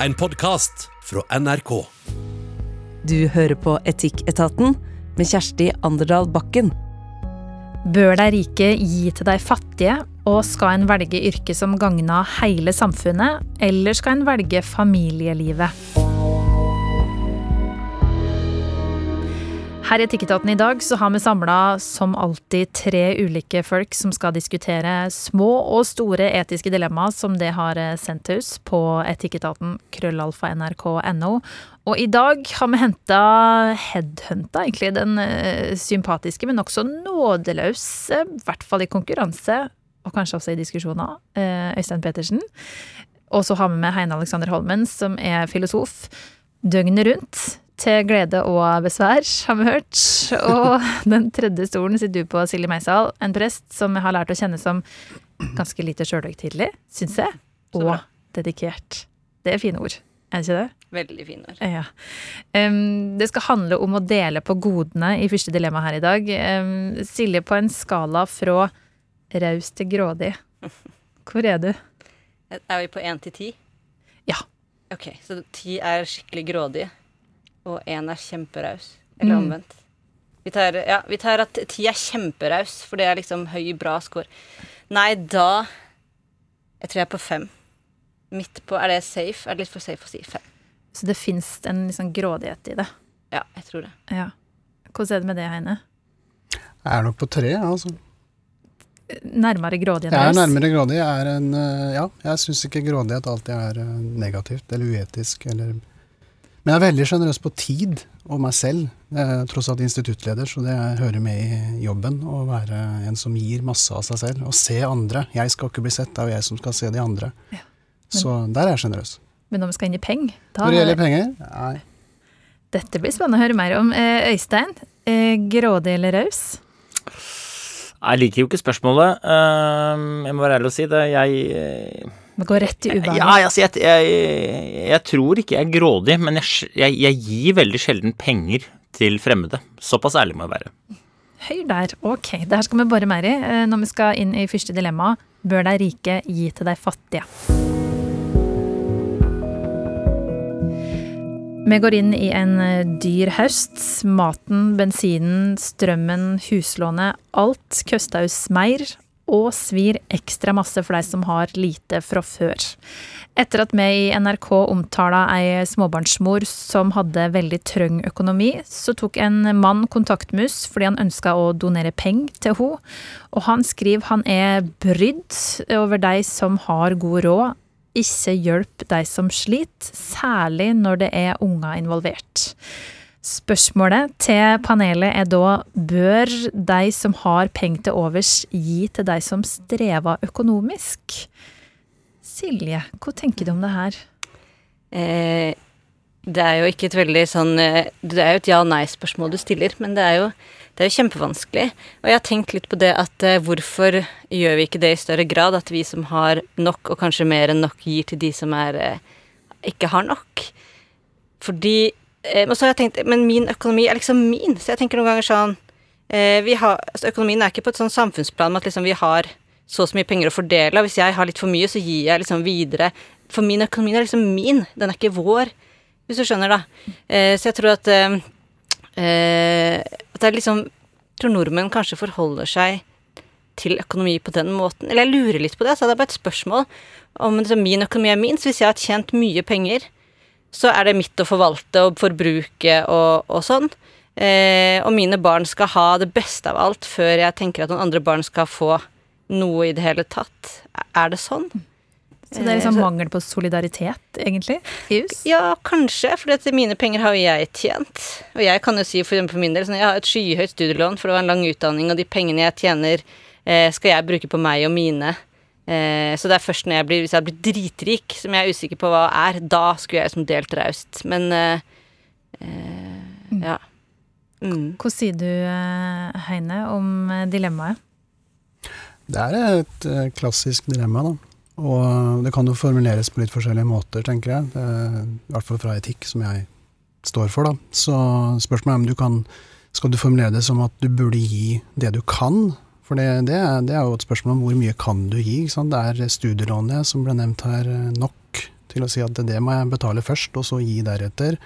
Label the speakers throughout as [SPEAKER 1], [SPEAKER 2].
[SPEAKER 1] en podkast fra NRK.
[SPEAKER 2] Du hører på Etikketaten med Kjersti Anderdal Bakken.
[SPEAKER 3] Bør de rike gi til de fattige, og skal en velge yrke som gagner hele samfunnet, eller skal en velge familielivet? Her i Etikketaten i dag så har vi samla som alltid tre ulike folk som skal diskutere små og store etiske dilemmaer som det har sendt til oss på etikketaten krøllalfa nrk.no. Og i dag har vi henta headhunta, egentlig den uh, sympatiske, men nokså nådeløse, i hvert fall i konkurranse, og kanskje også i diskusjoner, uh, Øystein Petersen. Og så har vi med Heine Alexander Holmen, som er filosof døgnet rundt til glede og besvær, har vi hørt. Og den tredje stolen sitter du på, Silje Meisal, en prest som jeg har lært å kjenne som ganske lite sjølhøytidelig, syns jeg, og dedikert. Det er fine ord, er det ikke det?
[SPEAKER 4] Veldig fine ord.
[SPEAKER 3] Ja. Um, det skal handle om å dele på godene i første dilemma her i dag. Um, Silje, på en skala fra raus til grådig, hvor er du?
[SPEAKER 4] Er vi på én til ti?
[SPEAKER 3] Ja.
[SPEAKER 4] Ok, Så ti er skikkelig grådig? Og én er kjemperaus. Eller mm. omvendt. Vi tar, ja, vi tar at ti er kjemperaus, for det er liksom høy, bra score. Nei, da Jeg tror jeg er på fem. Midt på Er det safe? Er det litt for safe å si fem?
[SPEAKER 3] Så det fins en liksom grådighet i det?
[SPEAKER 4] Ja, jeg tror det.
[SPEAKER 3] Ja. Hvordan er det med det, Heine?
[SPEAKER 5] Jeg er nok på tre, altså.
[SPEAKER 3] Nærmere
[SPEAKER 5] grådighet? Jeg er nærmere grådig. Jeg er en eh, Ja, jeg syns ikke grådighet alltid er eh, negativt eller uetisk eller men jeg er veldig sjenerøs på tid og meg selv. Jeg er tross alt instituttleder, så det hører med i jobben å være en som gir masse av seg selv. Og se andre. Jeg skal ikke bli sett, det er jo jeg som skal se de andre. Ja, men, så der er jeg sjenerøs.
[SPEAKER 3] Men når vi skal inn i penger
[SPEAKER 5] Når det gjelder penger? Nei.
[SPEAKER 3] Dette blir spennende å høre mer om. Eh, Øystein, eh, grådig eller raus?
[SPEAKER 6] Jeg liker jo ikke spørsmålet. Eh, jeg må være ærlig og si det. Jeg
[SPEAKER 3] det går rett i ubehaget?
[SPEAKER 6] Ja, altså, jeg, jeg, jeg, tror ikke jeg er grådig, men jeg, jeg, gir veldig sjelden penger til fremmede. Såpass ærlig må jeg være.
[SPEAKER 3] Høy der. Ok, det her skal vi bore mer i eh, når vi skal inn i første dilemma. Bør de rike gi til de fattige? Vi går inn i en eh, dyr høst. Maten, bensinen, strømmen, huslånet. Alt koster oss mer, og svir ekstra masse for deg som har lite fra før. Etter at vi i NRK omtala ei småbarnsmor som hadde veldig trøng økonomi, så tok en mann kontakt med oss fordi han ønska å donere penger til henne. Og han skriver han er brydd over de som har god råd, ikke hjelp de som sliter, særlig når det er unger involvert. Spørsmålet til panelet er da bør de som har penger til overs, gi til de som strever økonomisk? Silje, hva tenker du om det her?
[SPEAKER 4] Eh, det er jo ikke et veldig sånn eh, Det er jo et ja-nei-spørsmål du stiller, men det er, jo, det er jo kjempevanskelig. Og jeg har tenkt litt på det at eh, hvorfor gjør vi ikke det i større grad? At vi som har nok, og kanskje mer enn nok, gir til de som er, eh, ikke har nok. Fordi Eh, men så har jeg tenkt, men min økonomi er liksom min, så jeg tenker noen ganger sånn eh, har, altså Økonomien er ikke på et sånn samfunnsplan med at liksom vi har så og så mye penger å fordele, og hvis jeg har litt for mye, så gir jeg liksom videre. For min økonomi er liksom min, den er ikke vår, hvis du skjønner, da. Eh, så jeg tror at At det er liksom tror nordmenn kanskje forholder seg til økonomi på den måten. Eller jeg lurer litt på det, så det er bare et spørsmål om liksom, min økonomi er min. Så hvis jeg har tjent mye penger, så er det mitt å forvalte og forbruke og, og sånn. Eh, og mine barn skal ha det beste av alt før jeg tenker at noen andre barn skal få noe i det hele tatt. Er det sånn?
[SPEAKER 3] Så det er liksom mangel på solidaritet, egentlig, hus?
[SPEAKER 4] Ja, kanskje, for mine penger har jo jeg tjent. Og jeg kan jo si for, for min del sånn, jeg har et skyhøyt studielån, for det var en lang utdanning, og de pengene jeg tjener, eh, skal jeg bruke på meg og mine. Eh, så det er først når jeg blir, hvis jeg blir dritrik, som jeg er usikker på hva er, da skulle jeg liksom delt raust. Men eh, eh, mm. ja.
[SPEAKER 3] Mm. Hva sier du, Heine, om dilemmaet?
[SPEAKER 5] Det er et klassisk dilemma, da. Og det kan jo formuleres på litt forskjellige måter, tenker jeg. Er, I hvert fall fra etikk, som jeg står for, da. Så spørsmålet er om du kan Skal du formulere det som at du burde gi det du kan, for det, det, det, er jo et spørsmål om hvor mye kan du gi. Det er studielånet som ble nevnt her, nok til å si at det må jeg betale først, og så gi deretter.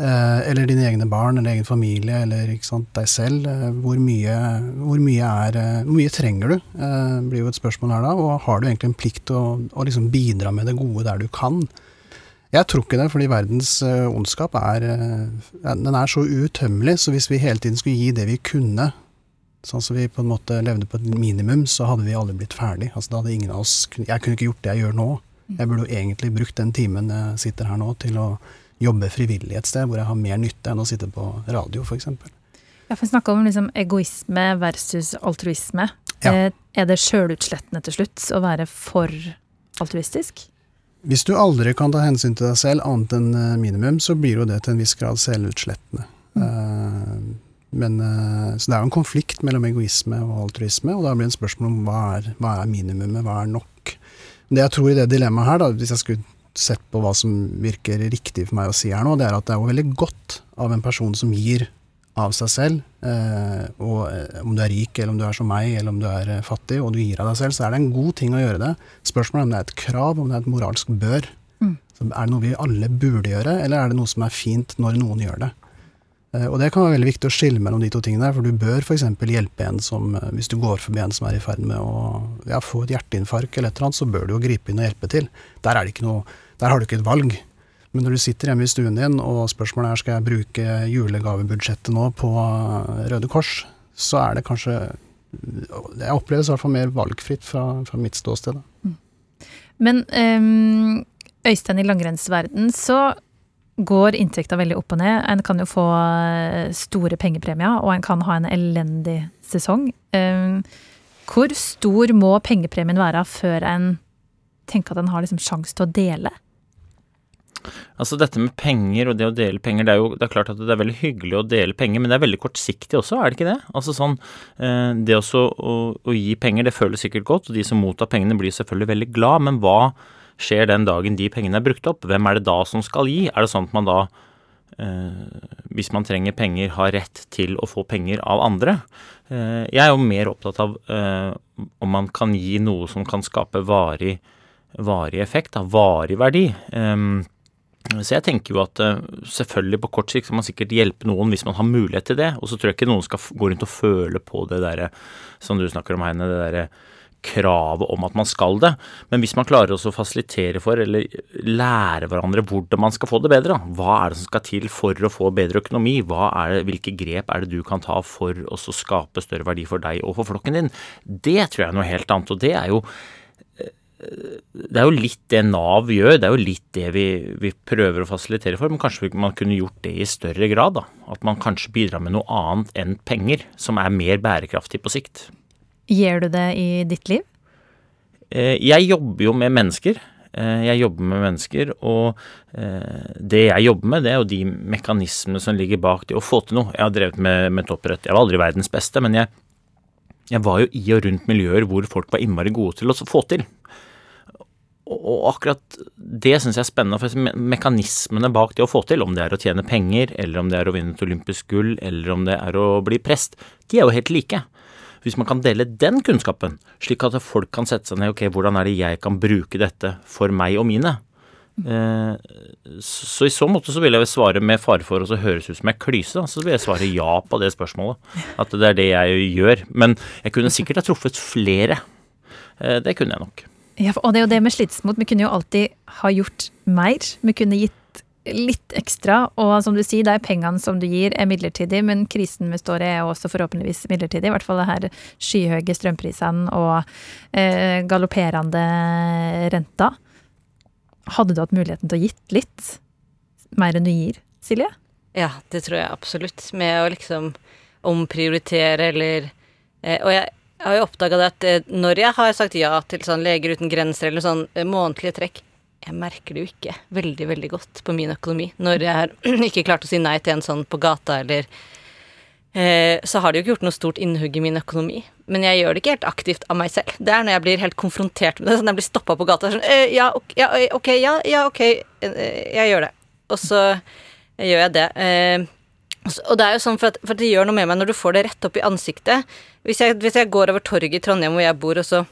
[SPEAKER 5] Eh, eller dine egne barn, eller egen familie, eller sant, deg selv. Eh, hvor, mye, hvor, mye er, eh, hvor mye trenger du, eh, blir jo et spørsmål her da. Og har du egentlig en plikt til å, å liksom bidra med det gode der du kan? Jeg tror ikke det, fordi verdens ondskap er, den er så uutømmelig, Så hvis vi hele tiden skulle gi det vi kunne, sånn som vi på en måte levde på et minimum, så hadde vi aldri blitt ferdig. Altså, da hadde ingen av oss Jeg kunne ikke gjort det jeg gjør nå. Jeg burde jo egentlig brukt den timen jeg sitter her nå, til å jobbe frivillig et sted hvor jeg har mer nytte enn å sitte på radio, f.eks.
[SPEAKER 3] Ja, for snakke om liksom egoisme versus altruisme.
[SPEAKER 5] Ja.
[SPEAKER 3] Eh, Er det sjølutslettende til slutt å være for altruistisk?
[SPEAKER 5] Hvis du aldri kan ta hensyn til deg selv annet enn eh, minimum, så blir jo det til en viss grad selvutslettende. Eh, men, eh, så det er jo en konflikt mellom egoisme og altruisme, og da blir det en spørsmål om hva er, hva er minimumet, hva er nok. Det jeg tror i det dilemmaet her, da, hvis jeg skulle sett på hva som virker riktig for meg å si her nå, det er at det er jo veldig godt av en person som gir av seg selv, eh, og eh, om du er rik, eller om du er som meg, eller om du er fattig, og du gir av deg selv, så er det en god ting å gjøre det. Spørsmålet er om det er et krav, om det er et moralsk bør.
[SPEAKER 3] Mm.
[SPEAKER 5] Er det noe vi alle burde gjøre, eller er det noe som er fint når noen gjør det? Eh, Og det kan være veldig viktig å skille mellom de to tingene, for du bør f.eks. hjelpe en som, eh, hvis du går forbi en som er i ferd med å ja, få et hjerteinfarkt eller et eller annet, så bør du jo gripe inn og hjelpe til. Der, er det ikke noe, der har du ikke et valg. Men når du sitter hjemme i stuen din, og spørsmålet er skal jeg bruke julegavebudsjettet nå på eh, Røde Kors, så er det kanskje Jeg oppleves i hvert fall mer valgfritt fra, fra mitt ståsted. da.
[SPEAKER 3] Men um, Øystein, i langrennsverden så går inntekta veldig opp og ned. En kan jo få eh, store pengepremier, og en kan ha en elendig sesong. Ehm, hvor stor må pengepremien være før en tenker at en har liksom sjanse til å dele?
[SPEAKER 6] Altså dette med penger og det å dele penger, det er jo det er klart at det er veldig hyggelig å dele penger, men det er veldig kortsiktig også, er det ikke det? Altså sånn, eh, Det også å, å gi penger, det føles sikkert godt, og de som mottar pengene blir selvfølgelig veldig glad, men hva skjer den dagen de pengene er brukt opp? Hvem er det da som skal gi? Er det sånn at man da, eh, hvis man trenger penger, har rett til å få penger av andre? Eh, jeg er jo mer opptatt av eh, om man kan gi noe som kan skape varig, varig effekt, da, varig verdi. Um, så jeg tenker jo at selvfølgelig på kort sikt skal man sikkert hjelpe noen hvis man har mulighet til det. Og så tror jeg ikke noen skal gå rundt og føle på det derre som du snakker om, Heine, det derre kravet om at man skal det. Men hvis man klarer å fasilitere for, eller lære hverandre hvordan man skal få det bedre. Hva er det som skal til for å få bedre økonomi? Det, hvilke grep er det du kan ta for å skape større verdi for deg og for flokken din? Det tror jeg er noe helt annet. Og det er jo det er jo litt det Nav gjør, det er jo litt det vi, vi prøver å fasilitere for, men kanskje man kunne gjort det i større grad. da. At man kanskje bidrar med noe annet enn penger, som er mer bærekraftig på sikt.
[SPEAKER 3] Gjør du det i ditt liv?
[SPEAKER 6] Eh, Jeg jobber jo med mennesker. Eh, Jeg jobber med mennesker, og eh, det jeg jobber med, det er jo de mekanismene som ligger bak det å få til noe. Jeg har drevet med, med toppidrett. Jeg var aldri verdens beste, men jeg, jeg var jo i og rundt miljøer hvor folk var innmari gode til å få til. Og akkurat det syns jeg er spennende, for mekanismene bak det å få til, om det er å tjene penger, eller om det er å vinne et olympisk gull, eller om det er å bli prest, de er jo helt like. Hvis man kan dele den kunnskapen, slik at folk kan sette seg ned ok, hvordan er det jeg kan bruke dette for meg og mine? Eh, så i så måte så vil jeg svare med fare for å høres ut som jeg klyse, da, så vil jeg svare ja på det spørsmålet. At det er det jeg gjør. Men jeg kunne sikkert ha truffet flere. Eh, det kunne jeg nok.
[SPEAKER 3] Ja, og det er jo det med slitsmot. Vi kunne jo alltid ha gjort mer. Vi kunne gitt litt ekstra. Og som du sier, de pengene som du gir er midlertidig, men krisen vi står i er også forhåpentligvis midlertidig. I hvert fall det her skyhøye strømprisene og eh, galopperende renter. Hadde du hatt muligheten til å gitt litt mer enn du gir, Silje?
[SPEAKER 4] Ja, det tror jeg absolutt. Med å liksom omprioritere eller eh, Og jeg har jo oppdaga at eh, når jeg har sagt ja til sånn Leger uten grenser eller sånn eh, månedlige trekk, jeg merker det jo ikke veldig, veldig godt på min økonomi. Når jeg har ikke klart å si nei til en sånn på gata eller eh, Så har det jo ikke gjort noe stort innhugg i min økonomi. Men jeg gjør det ikke helt aktivt av meg selv. Det er når jeg blir helt konfrontert med det. Sånn jeg blir stoppa på gata. Sånn, eh, ja, ok, ja, eh, ok, ja, ja, ok, eh, jeg gjør det. Og så gjør jeg det. Eh, og det er jo sånn for at, for at det gjør noe med meg når du får det rett opp i ansiktet. Hvis jeg, hvis jeg går over torget i Trondheim hvor jeg bor, og så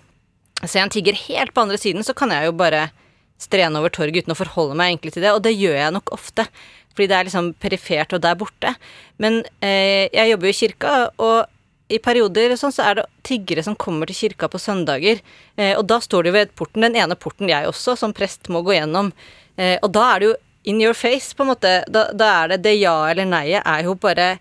[SPEAKER 4] ser jeg en tigger helt på andre siden, så kan jeg jo bare strene over torget uten å forholde meg egentlig til det, og det gjør jeg nok ofte. Fordi det er liksom perifert og der borte. Men eh, jeg jobber jo i kirka, og i perioder sånn, så er det tiggere som kommer til kirka på søndager. Eh, og da står de ved porten, den ene porten jeg også som prest må gå gjennom. Eh, og da er det jo in your face, på en måte. Da, da er det det ja eller nei-et er jo bare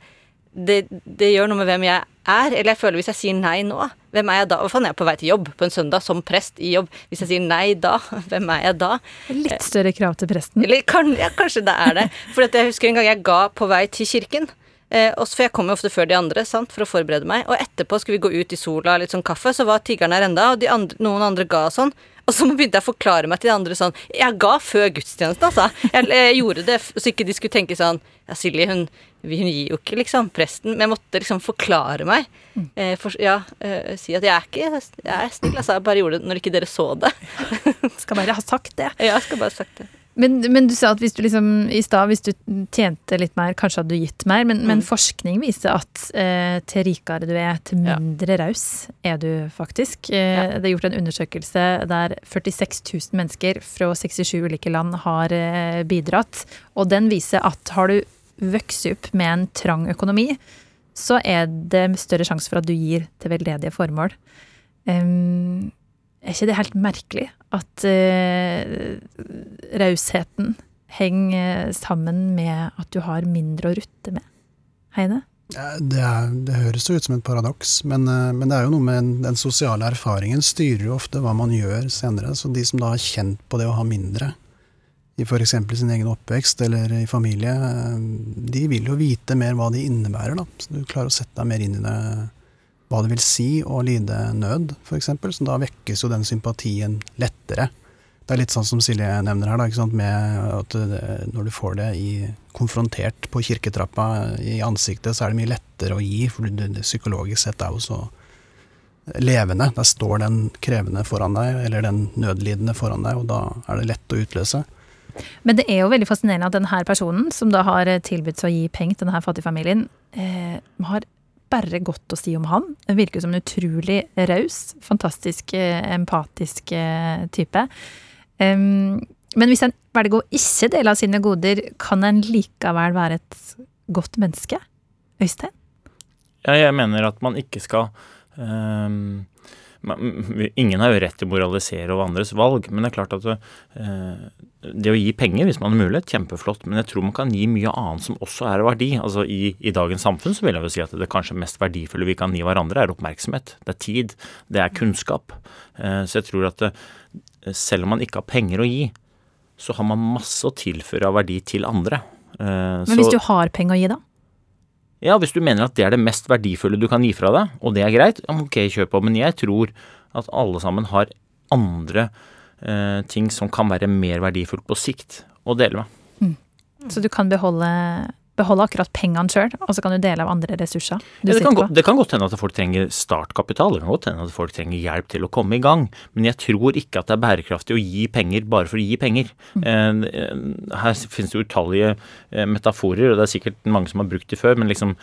[SPEAKER 4] det, det, gjør noe med hvem jeg er. Eller jeg føler hvis jeg sier nei nå, hvem er jeg da? Faen er jeg på vei til jobb på en søndag som prest i jobb? Hvis jeg sier nei da, hvem er jeg da?
[SPEAKER 3] Litt større krav til presten.
[SPEAKER 4] Eller kan, ja, kanskje det er det. For jeg husker en gang jeg ga på vei til kirken. Eh, for jeg kommer jo ofte før de andre sant, for å forberede meg. Og etterpå skulle vi gå ut i sola, litt sånn kaffe, så var tiggeren her enda, og andre, noen andre ga sånn. Og så begynte jeg å forklare meg til de andre sånn Jeg ga før gudstjenesten, altså. Jeg, jeg, gjorde det så ikke de skulle tenke sånn Ja, Silje, hun, hun gir jo ikke liksom presten. Men jeg måtte liksom forklare meg. Mm. Eh, for, ja, eh, si at jeg er ikke Jeg er snill, altså. Jeg bare gjorde det når ikke dere så det.
[SPEAKER 3] skal bare ha sagt det.
[SPEAKER 4] Ja, jeg skal bare ha sagt det.
[SPEAKER 3] Men, men, du sa at hvis du liksom, i stad, hvis du tjente litt mer, kanskje hadde du gitt mer. Men, mm. men forskning viser at eh, til rikere du er, til mindre ja. raus er du faktisk. Eh, ja. Det er gjort en undersøkelse der 46 000 mennesker fra 67 ulike land har eh, bidratt. Og den viser at har du vokst opp med en trang økonomi, så er det større sjanse for at du gir til veldedige formål. Um, er ikke det helt merkelig at uh, rausheten henger sammen med at du har mindre å rutte med? Heine?
[SPEAKER 5] Det, er, det, høres jo ut som et paradoks, men, eh, men, det er jo noe med den sosiale erfaringen styrer jo ofte hva man gjør senere. Så de som da har kjent på det å ha mindre, i f.eks. sin egen oppvekst eller i familie, eh, de vil jo vite mer hva de innebærer. da. Så du klarer å sette deg mer inn i det hva det vil si å lide nød, f.eks., så da vekkes jo den sympatien lettere. Det er litt sånn som Silje nevner her, da, med at når du får det i, konfrontert på kirketrappa i ansiktet, så er det mye lettere å gi, for det, det psykologisk sett er jo så levende. Der står den krevende foran deg, eller den nødlidende foran deg, og da er det lett å utløse.
[SPEAKER 3] Men det er jo veldig fascinerende at denne personen, som da har tilbudt seg å gi penger til denne fattigfamilien, eh, har bare godt å si om han. Virker som en utrolig raus, fantastisk eh, empatisk eh, type. Men hvis en velger å ikke dele av sine goder, kan en likevel være et godt menneske? Øystein?
[SPEAKER 6] Ja, jeg mener at man ikke skal um, Ingen har jo rett til å moralisere over andres valg, men det er klart at det, det å gi penger, hvis man har mulighet, kjempeflott. Men jeg tror man kan gi mye annet som også er verdi. Altså i, i, dagens samfunn så vil jeg jo si at det kanskje mest verdifulle vi kan gi hverandre, er oppmerksomhet. Det er tid. Det er kunnskap. Eh, så jeg tror at det, eh, selv om man ikke har penger å gi, så har man masse å tilføre av verdi til andre.
[SPEAKER 3] Eh, men hvis du har penger å gi, da?
[SPEAKER 6] Ja, hvis du mener at det er det mest verdifulle du kan gi fra deg, og det er greit, ok, kjør på. Men jeg tror at alle sammen har andre eh, ting som kan være mer verdifullt på sikt å dele med. Mm.
[SPEAKER 3] Så du kan beholde, beholde akkurat pengene sjøl, og så kan du dele av andre ressurser?
[SPEAKER 6] Ja, det, kan godt, det, kan godt, hende at folk trenger startkapital, det kan godt hende at folk trenger hjelp til å komme i gang. Men jeg tror ikke at det er bærekraftig å gi penger bare for å gi penger. Mm. Eh, her finnes det utallige eh, metaforer, og det er sikkert mange som har brukt de før, men liksom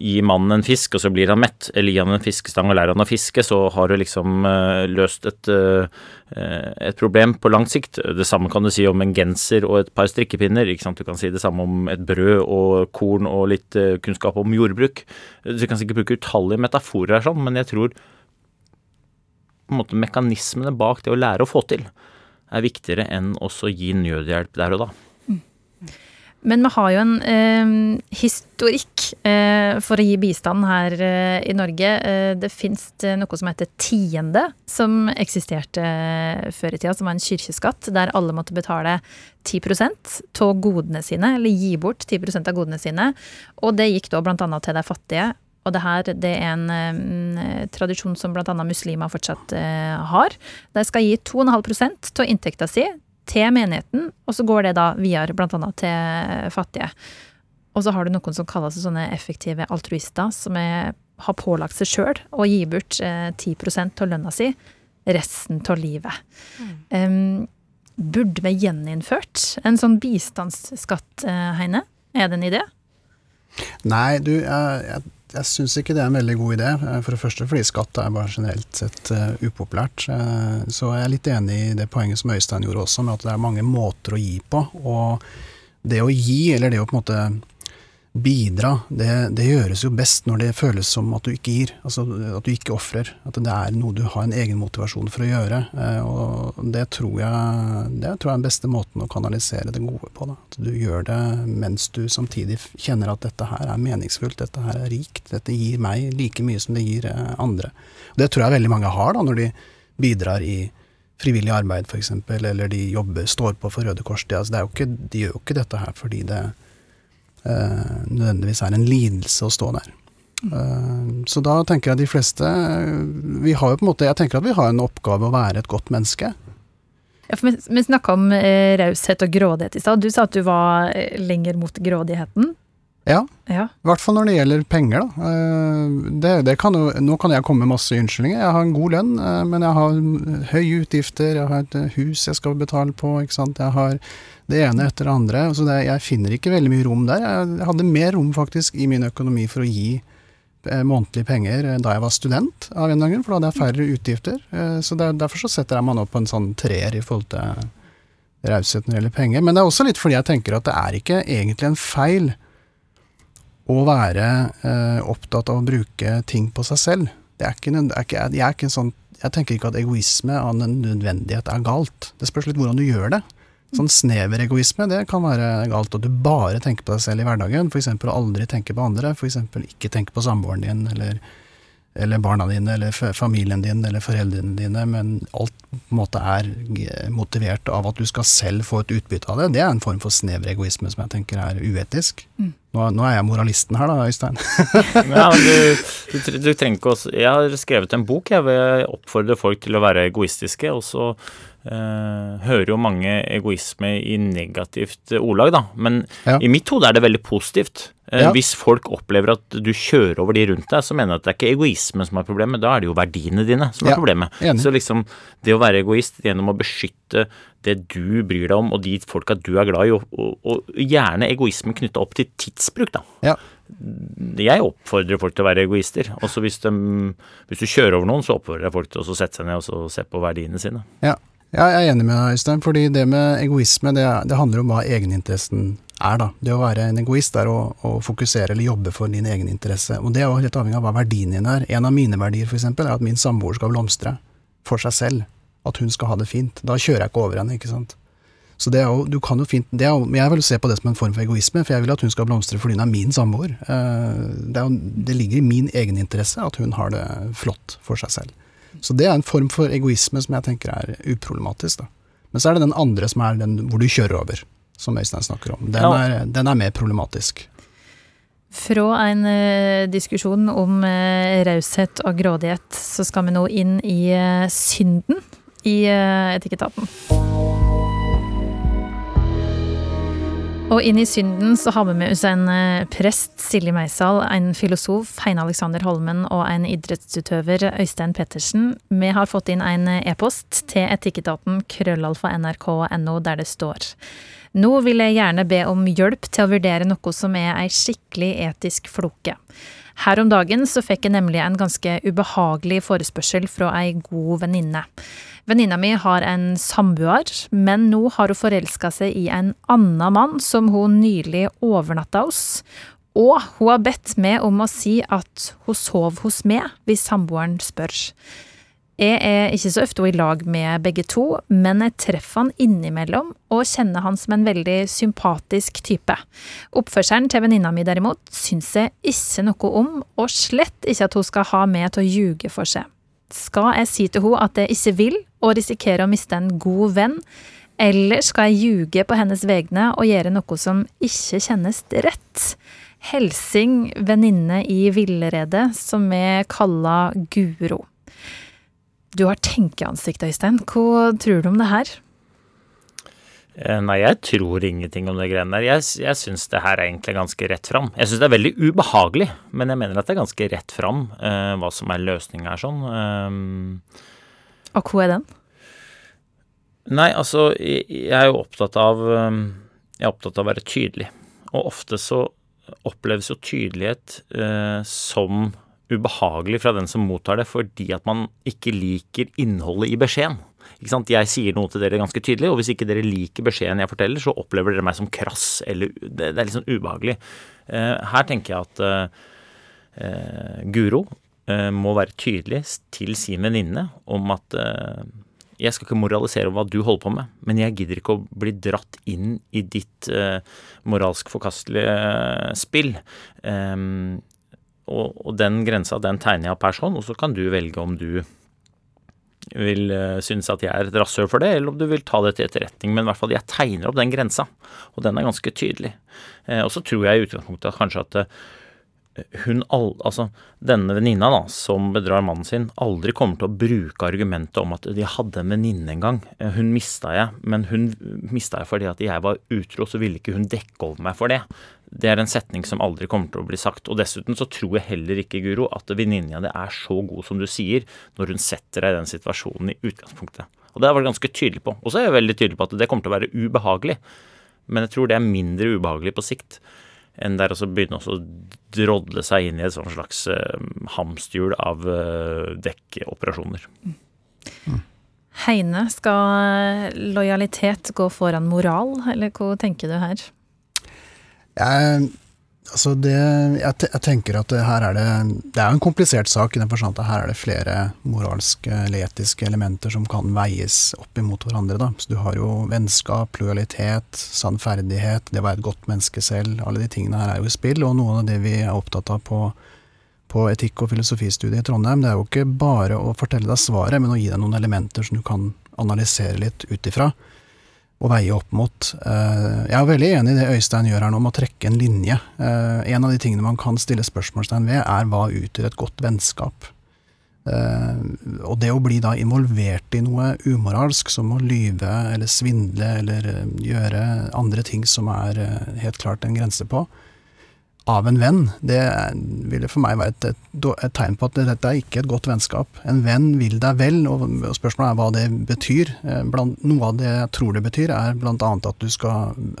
[SPEAKER 6] gi mannen en fisk, og så blir han mett. Eller gi han en fiskestang og lærer han å fiske, så har du liksom uh, løst et, uh, et, problem på lang sikt. Det samme kan du si om en genser og et par strikkepinner. ikke sant? Du kan si det samme om et brød og korn og litt uh, kunnskap om jordbruk. Du kan sikkert bruke utallige metaforer her, sånn, men jeg tror på en måte mekanismene bak det å lære å få til er viktigere enn også å gi nødhjelp der og da.
[SPEAKER 3] Men vi har jo en eh, historikk eh, for å gi bistand her eh, i Norge. Eh, det fins noe som heter tiende, som eksisterte eh, før i tida, som var en kirkeskatt, der alle måtte betale 10 av godene sine, eller gi bort 10 av godene sine. Og det gikk da bl.a. til de fattige. Og det her det er en eh, tradisjon som bl.a. muslimer fortsatt har. De skal gi 2,5% av inntekta si til menigheten, og så går det da videre bl.a. til fattige. Og så har du noen som kalles sånne effektive altruister, som er, har pålagt seg sjøl å gi bort eh, 10 av lønna si resten av livet. Mm. Um, burde vi gjeninnført en sånn bistandsskatt, eh, Heine? Er det en idé?
[SPEAKER 5] Nei, du, jeg, jeg jeg syns ikke det er en veldig god idé. Eh, for det første fordi skatt er bare generelt sett uh, upopulært. Uh, så jeg er litt enig i det poenget som Øystein gjorde også, med at det er mange måter å gi på. Og det å gi, eller det å på en måte bidra, det, det, gjøres jo best når det føles som at du ikke gir. Altså at du ikke ofrer. At det er noe du har en egen motivasjon for å gjøre. Eh, og det tror jeg, det tror jeg er den beste måten å kanalisere det gode på. Da. At du gjør det mens du samtidig kjenner at dette her er meningsfullt, dette her er rikt, dette gir meg like mye som det gir andre. Og Det tror jeg veldig mange har da, når de bidrar i frivillig arbeid f.eks., eller de jobber, står på for Røde Kors. De, altså, ikke, de gjør jo ikke dette her fordi det Eh, nødvendigvis er en lidelse å stå der. Eh, så da tenker jeg de fleste Vi har jo på en måte Jeg tenker at vi har en oppgave å være et godt menneske.
[SPEAKER 3] Ja, for vi snakka om eh, raushet og grådighet i stad. Du sa at du var eh, lenger mot grådigheten.
[SPEAKER 5] Ja.
[SPEAKER 3] ja.
[SPEAKER 5] I hvert fall når det gjelder penger, da. Det, det kan jo, nå kan jeg komme med masse unnskyldninger. Jeg har en god lønn, men jeg har høye utgifter. Jeg har et hus jeg skal betale på. ikke sant? Jeg har det ene etter det andre. Så det, jeg finner ikke veldig mye rom der. Jeg hadde mer rom faktisk i min økonomi for å gi eh, månedlige penger eh, da jeg var student, av en gang, for da hadde jeg færre utgifter. Eh, så der, Derfor så setter jeg meg nå på en sånn treer i forhold til raushet når det gjelder penger. Men det er også litt fordi jeg tenker at det er ikke egentlig en feil å være eh, opptatt av å bruke ting på seg selv. Det er ikke, det er ikke, jeg, er ikke en sånn, jeg tenker ikke at egoisme av nødvendighet er galt. Det spørs litt hvordan du gjør det. Sånn snever egoisme, det kan være galt. At du bare tenker på deg selv i hverdagen. F.eks. å aldri tenke på andre. F.eks. ikke tenke på samboeren din, eller, eller, barna dine, eller familien din, eller foreldrene dine. Men alt på en måte er motivert av at du skal selv få et utbytte av det. Det er en form for snever egoisme som jeg tenker er uetisk. Mm. Nå, nå, er jeg moralisten her, da, Øystein.
[SPEAKER 6] ja, du, du, du, trenger ikke å Jeg har skrevet en bok jeg vil oppfordre folk til å være egoistiske. og så hører jo mange egoisme i negativt ordlag, da. Men ja. i mitt hode er det veldig positivt. Uh, ja. Hvis folk opplever at du kjører over de rundt deg, så mener jeg at det er ikke egoisme som er problemet, da er det jo verdiene dine som er ja, problemet. Enig. Så liksom det å være egoist gjennom å beskytte det du bryr deg om, og de folka du er glad i, og, og, og gjerne egoisme knytta opp til tidsbruk, da.
[SPEAKER 5] Ja.
[SPEAKER 6] Jeg oppfordrer folk til å være egoister. Også hvis, de, hvis du kjører over noen, så oppfordrer jeg folk til å sette seg ned og se på verdiene sine.
[SPEAKER 5] Ja. Ja, jeg er enig med deg, Øystein. fordi det med egoisme, det, det, handler om hva egeninteressen er, da. Det å være en egoist er å, å, fokusere eller jobbe for din egen interesse. Og det er jo helt avhengig av hva verdien din er. En av mine verdier, f.eks., er at min samboer skal blomstre. For seg selv. At hun skal ha det fint. Da kjører jeg ikke over henne, ikke sant. Så det er jo, du kan jo fint det er jo, Jeg vil se på det som en form for egoisme, for jeg vil at hun skal blomstre fordi hun er min samboer. Eh, det, er jo, det ligger i min egeninteresse at hun har det flott for seg selv. Så det er en form for egoisme som jeg tenker er uproblematisk. Da. Men så er det den andre som er den hvor du kjører over, som Øystein snakker om. Den, er, den er, mer problematisk.
[SPEAKER 3] Fra en uh, diskusjon om uh, raushet og grådighet, så skal vi nå inn i uh, synden i Etikketaten. Og inn i synden så har vi med oss en eh, prest, Silje Meisal, en filosof, Heine Alexander Holmen, og en idrettsutøver, Øystein Pettersen. Vi har fått inn en e-post til etikketaten krøllalfa nrk.no der det står Nå vil jeg gjerne be om hjelp til å vurdere noe som er ei skikkelig etisk floke. Her om dagen så fikk jeg nemlig en ganske ubehagelig forespørsel fra ei god venninne. Venninna mi har en samboer, men nå har hun forelska seg i en annen mann som hun nylig overnatta hos. Og hun har bedt meg om å si at hun sov hos meg hvis samboeren spør. Jeg er ikke så ofte i lag med begge to, men jeg treffer han innimellom og kjenner han som en veldig sympatisk type. Oppførselen til venninna mi derimot syns jeg ikke noe om, og slett ikke at hun skal ha meg til å ljuge for seg. Skal jeg si til henne at jeg ikke vil, og risikere å miste en god venn, eller skal jeg ljuge på hennes vegne og gjøre noe som ikke kjennes rett? Helsing venninne i villrede, som vi kaller Guro. Du har tenkeansikt, Øystein. Hva tror du om det her?
[SPEAKER 6] Eh, nei, jeg tror ingenting om det greiene der. Jeg, jeg syns det her er egentlig ganske rett fram. Jeg syns det er veldig ubehagelig, men jeg mener at det er ganske rett fram uh, hva som er løsninga her sånn. Um,
[SPEAKER 3] Og hva er den?
[SPEAKER 6] Nei, altså, jeg, jeg er jo opptatt av um, Jeg er opptatt av å være tydelig. Og ofte så oppleves jo tydelighet uh, som ubehagelig fra den som mottar det, fordi at man ikke liker innholdet i beskjeden. Jeg sier noe til dere ganske tydelig, og hvis ikke dere liker beskjeden jeg forteller, så opplever dere meg som krass, eller det, det er litt sånn ubehagelig. Eh, her tenker jeg at eh, eh Guro eh, må være tydelig til sin venninne om at eh, jeg skal ikke moralisere over hva du holder på med, men jeg gidder ikke å bli dratt inn i ditt eh, moralsk forkastelige spill. Um, og, og, den grensa, den tegner jeg opp her sånn, og så kan du velge om du vil uh, synes at jeg er et rasshøl for det, eller om du vil ta det til etterretning. Men i hvert fall, jeg tegner opp den grensa, og den er ganske tydelig. Uh, og så tror jeg i utgangspunktet kanskje at uh, hun all, altså denne venninna da, som bedrar mannen sin, aldri kommer til å bruke argumentet om at de hadde en venninne en gang. Hun mista jeg, men hun mista jeg fordi at jeg var utro, så ville ikke hun dekke over meg for det. Det er en setning som aldri kommer til å bli sagt. Og dessuten så tror jeg heller ikke, Guro, at venninna di er så god som du sier, når hun setter deg i den situasjonen i utgangspunktet. Og det har jeg vært ganske tydelig på. Og så er jeg veldig tydelig på at det kommer til å være ubehagelig. Men jeg tror det er mindre ubehagelig på sikt enn der å begynne å drodle seg inn i et slags uh, hamsterhjul av uh, dekkoperasjoner.
[SPEAKER 3] Mm. Heine, skal lojalitet gå foran moral, eller hva tenker du her?
[SPEAKER 5] Jeg, altså det, jeg, jeg, tenker at her er det Det er en komplisert sak i den forstand at her er det flere moralske eller etiske elementer som kan veies opp imot hverandre. Da. Så du har jo vennskap, lojalitet, sannferdighet, det å være et godt menneske selv. Alle de tingene her er jo i spill, og noe av det vi er opptatt av på på etikk- og filosofistudiet i Trondheim, det er jo ikke bare å fortelle deg svaret, men å gi deg noen elementer som du kan analysere litt ut ifra å veie opp mot. Eh, jeg er veldig enig i det Øystein gjør her nå, om å trekke en linje. Eh, en av de tingene man kan stille spørsmålstegn ved, er hva utgjør et godt vennskap? Eh, og det å bli da involvert i noe umoralsk, som å lyve eller svindle eller gjøre andre ting som er helt klart en grense på, av en venn, det ville for meg være et, et, et, tegn på at dette er ikke et godt vennskap. En venn vil deg vel, og spørsmålet er hva det betyr. Eh, blant, noe av det jeg tror det betyr, er bl.a. At,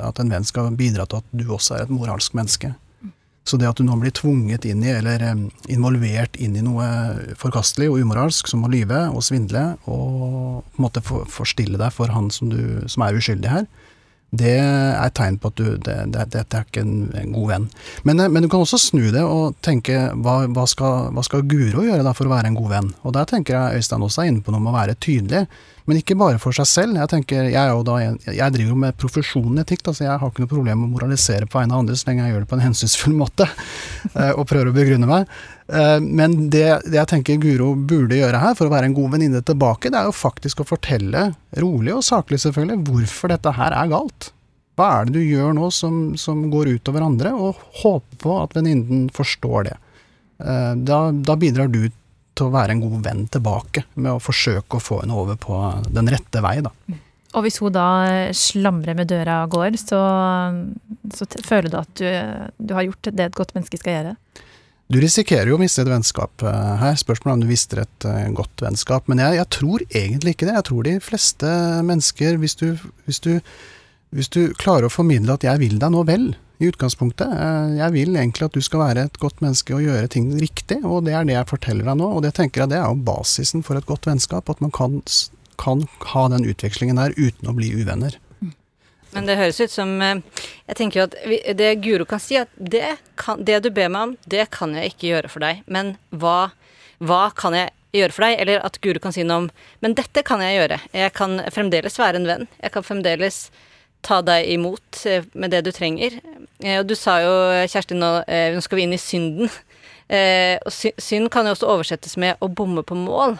[SPEAKER 5] at en venn skal bidra til at du også er et moralsk menneske. Så det at du nå blir tvunget inn i, eller eh, involvert inn i noe forkastelig og umoralsk, som å lyve og svindle, og på en måte forstille deg for han som, du, som er uskyldig her, det er et tegn på at du, det, det, dette er ikke en, en, god venn. Men, eh, men, du kan også snu det og tenke hva, hva, skal, hva skal, Guro gjøre da for å være en god venn? Og der tenker jeg Øystein også er inne på noe med å være tydelig. Men ikke bare for seg selv. Jeg tenker, jeg, da, jeg driver jo med profesjonen etikk, da, jeg har ikke noe problem med å moralisere på vegne av andre så lenge jeg gjør det på en hensynsfull måte eh, og prøver å begrunne meg. Eh, men det, det, jeg tenker Guro burde gjøre her for å være en god venninne tilbake, det er jo faktisk å fortelle, rolig og saklig selvfølgelig, hvorfor dette her er galt. Hva er det du gjør nå som, som går utover andre, og håper på at venninnen forstår det. Eh, da, da bidrar du til å være en god venn tilbake, med å forsøke å få henne over på den rette vei, da.
[SPEAKER 3] Og hvis hun da slamrer med døra og går, så, så føler du at du, du, har gjort det et godt menneske skal gjøre?
[SPEAKER 5] Du risikerer jo å miste et vennskap eh, her. Spørsmålet er om du mister et uh, godt vennskap. Men jeg, jeg, tror egentlig ikke det. Jeg tror de fleste mennesker, hvis du, hvis du, hvis du klarer å formidle at 'jeg vil deg nå vel', i utgangspunktet. Eh, jeg vil egentlig at du skal være et godt menneske og gjøre ting riktig, og det er det jeg forteller deg nå. Og det tenker jeg det er jo basisen for et godt vennskap, at man kan, kan ha den utvekslingen der uten å bli uvenner.
[SPEAKER 4] Men det høres ut som eh, Jeg tenker jo at det Guro kan si, at det, kan, det, du ber meg om, det kan jeg ikke gjøre for deg. Men hva, hva kan jeg gjøre for deg? Eller at Guro kan si noe om Men dette kan jeg gjøre. Jeg kan fremdeles være en venn. Jeg kan fremdeles ta deg imot eh, med det du trenger. Eh, og du sa jo, Kjersti, nå, eh, nå skal vi inn i synden. Og synd kan jo også oversettes med å bomme på mål.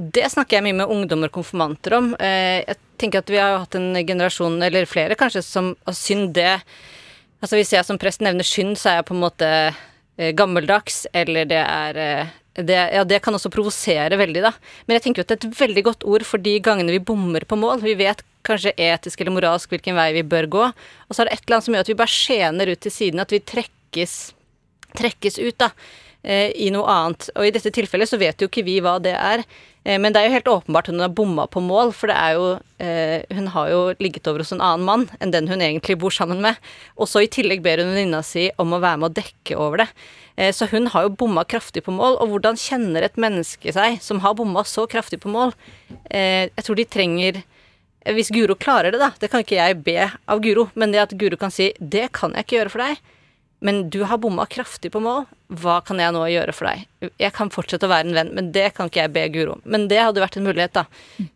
[SPEAKER 4] Og det snakker jeg mye med ungdommer og konfirmanter om. Jeg tenker at vi har hatt en generasjon, eller flere kanskje, som av synd det Altså hvis jeg som prest nevner synd, så er jeg på en måte gammeldags, eller det er det, ja, det kan også provosere veldig, da. Men jeg tenker at det er et veldig godt ord for de gangene vi bommer på mål. Vi vet kanskje etisk eller moralsk hvilken vei vi bør gå. Og så er det et eller annet som gjør at vi bare skjener ut til siden, at vi trekkes, trekkes ut, da. Eh, i noe annet. Og i dette tilfellet så vet jo ikke vi hva det er. Eh, men det er jo helt åpenbart hun har bomma på mål, for det er jo eh, Hun har jo ligget over hos en annen mann enn den hun egentlig bor sammen med. Og så i tillegg ber hun venninna si om å være med å dekke over det. Så hun har jo bomma kraftig på mål. Og hvordan kjenner et menneske seg som har bomma så kraftig på mål? Jeg tror de trenger Hvis Guro klarer det, da, det kan ikke jeg be av Guro, men det at Guro kan si 'det kan jeg ikke gjøre for deg', men du har bomma kraftig på mål. Hva kan jeg nå gjøre for deg? Jeg kan fortsette å være en venn, men det kan ikke jeg be Guro om. Men det hadde vært en mulighet, da.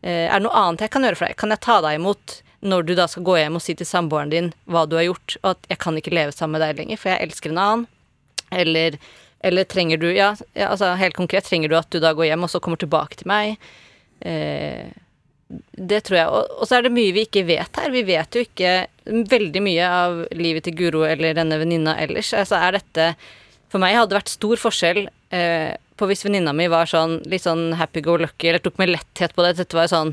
[SPEAKER 4] Eh, er det noe annet jeg kan gjøre for deg? Kan jeg ta deg imot når du da skal gå hjem og si til samboeren din hva du har gjort, og at jeg kan ikke leve sammen med deg lenger, for jeg elsker en annen? Eller, eller trenger du ja, altså helt konkret, trenger du at du da går hjem og så kommer tilbake til meg? Eh, det tror jeg. Og, og, så er det mye vi ikke vet her. Vi vet jo ikke veldig mye av livet til Guro eller denne venninna ellers. Altså er dette For meg hadde det vært stor forskjell eh, på hvis venninna mi var sånn litt sånn happy go lucky eller tok med letthet på det. Dette var sånn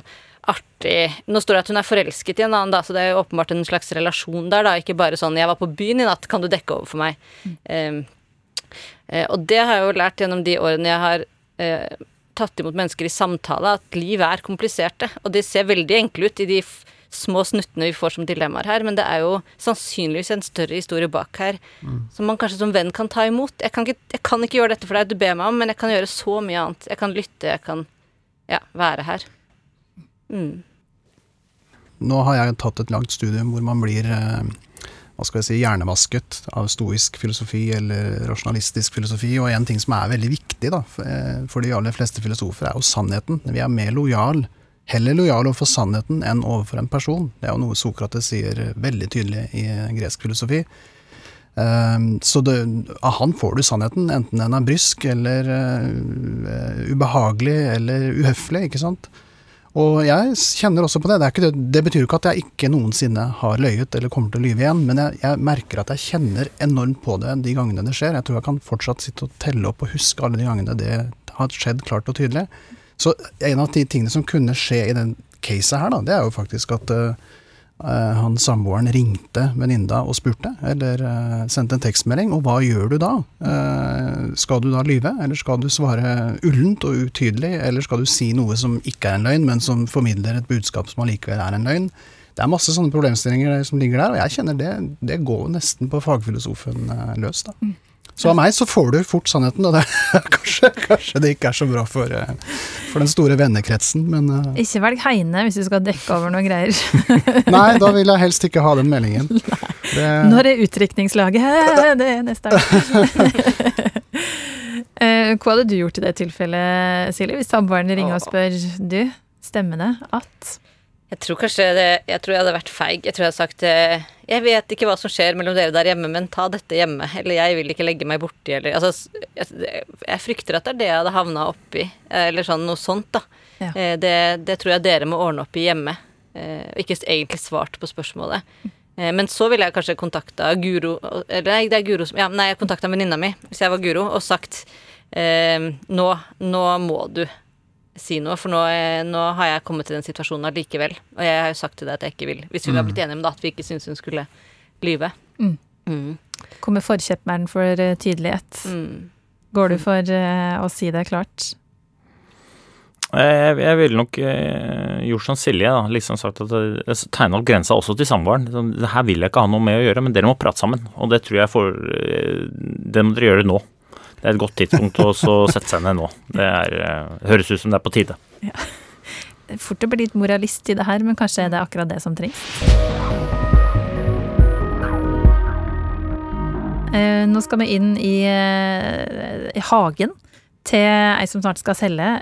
[SPEAKER 4] artig Nå står det at hun er forelsket i en annen, da, så det er jo åpenbart en slags relasjon der, da. Ikke bare sånn 'jeg var på byen i natt, kan du dekke over for meg'? Mm. Eh, eh, og det har jeg jo lært gjennom de årene jeg har eh, tatt imot mennesker i samtale, at liv er kompliserte. Og det ser veldig enkle ut i de små snuttene vi får som dilemmaer her, men det er jo sannsynligvis en større historie bak her mm. som man kanskje som venn kan ta imot. Jeg kan, ikke, jeg kan, ikke, gjøre dette for deg, du ber meg om, men jeg kan gjøre så mye annet. Jeg kan lytte, jeg kan ja, være her. Mm.
[SPEAKER 5] Nå har jeg tatt et langt studium hvor man blir eh, hva skal jeg si, hjernevasket av stoisk filosofi eller rasjonalistisk filosofi. Og en ting som er veldig viktig da, eh, for de aller fleste filosofer, er jo sannheten. Vi er mer lojal, heller lojal overfor sannheten enn overfor en person. Det er jo noe Sokrates sier veldig tydelig i gresk filosofi. Um, så det, av han får du sannheten, enten den er brysk eller uh, ubehagelig eller uhøflig, ikke sant. Og jeg kjenner også på det. Det, det. det, betyr ikke at jeg ikke noensinne har løyet eller kommer til å lyve igjen, men jeg, jeg, merker at jeg kjenner enormt på det de gangene det skjer. Jeg tror jeg kan fortsatt sitte og telle opp og huske alle de gangene det har skjedd klart og tydelig. Så en av de tingene som kunne skje i den caset her, da, det er jo faktisk at uh, han samboeren ringte venninna og spurte, eller uh, sendte en tekstmelding. Og hva gjør du da? Uh, skal du da lyve, eller skal du svare ullent og utydelig, eller skal du si noe som ikke er en løgn, men som formidler et budskap som allikevel er en løgn? Det er masse sånne problemstillinger som ligger der, og jeg kjenner det, det går nesten på fagfilosofen løs. da. Så av meg så får du fort sannheten, og det, kanskje, kanskje, det ikke er så bra for, eh, for den store vennekretsen, men uh,
[SPEAKER 3] Ikke velg Heine hvis du skal dekke over noe greier.
[SPEAKER 5] nei, da vil jeg helst ikke ha den meldingen.
[SPEAKER 3] Det, Når er utdrikningslaget? Det er neste år. Eh, hva hadde du gjort i det tilfellet, Silje, hvis samboeren ringer og spør du, stemmer det at
[SPEAKER 4] jeg tror kanskje det, Jeg tror jeg hadde vært feig. Jeg tror jeg hadde sagt eh, Jeg vet ikke hva som skjer mellom dere der hjemme, men ta dette hjemme. Eller jeg vil ikke legge meg borti, eller Altså, jeg, jeg frykter at det er det jeg hadde havna oppi. Eller sånn noe sånt, da. Ja. Eh, det, det, tror jeg dere må ordne opp i hjemme. Eh, og ikke egentlig svart på spørsmålet. Men så ville jeg kanskje kontakta Guro Eller nei, det er Guro som Ja, nei, jeg kontakta venninna mi, hvis jeg var Guro, og sagt eh, nå, nå må du si noe, for nå, nå, har jeg kommet til den situasjonen allikevel. Og jeg har jo sagt til deg at jeg ikke vil. Hvis vi mm. har blitt enige om det, at vi ikke syns hun skulle lyve. Mm.
[SPEAKER 3] Mm. Kommer forkjemperen for uh, tydelighet. Mm. Går du for uh, å si det klart?
[SPEAKER 6] Jeg, jeg ville nok eh, gjort som Silje, da. Liksom sagt at jeg tegna opp grensa også til samboeren. Det her vil jeg ikke ha noe med å gjøre, men dere må prate sammen. Og det tror jeg får Det må dere gjøre nå. Det er et godt tidspunkt å sette seg ned nå. Det er, uh, høres ut som det er på tide. Ja.
[SPEAKER 3] Fort å bli litt moralist i det her, men kanskje er det akkurat det som trengs. Uh, nå skal vi inn i, uh, i hagen til ei som snart skal selge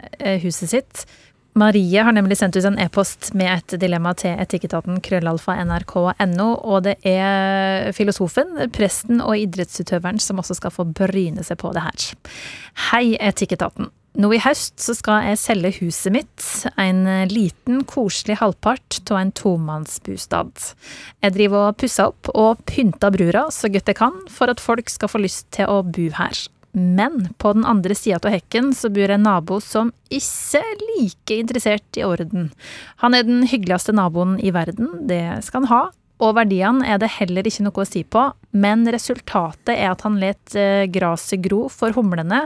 [SPEAKER 3] huset sitt. Marie har nemlig sendt ut en e-post med et dilemma til etikketaten krøllalfa nrk.no, og det er filosofen, presten og idrettsutøveren som også skal få bryne seg på det her. Hei, Etikketaten. Nå i høst så skal jeg selge huset mitt, en liten, koselig halvpart av en tomannsbostad. Jeg driver og pusser opp og pynter brura så godt jeg kan for at folk skal få lyst til å bo her. Men på den andre sida av hekken så bor en nabo som ikke er like interessert i orden. Han er den hyggeligste naboen i verden, det skal han ha, og verdiene er det heller ikke noe å si på, men resultatet er at han let gresset gro for humlene.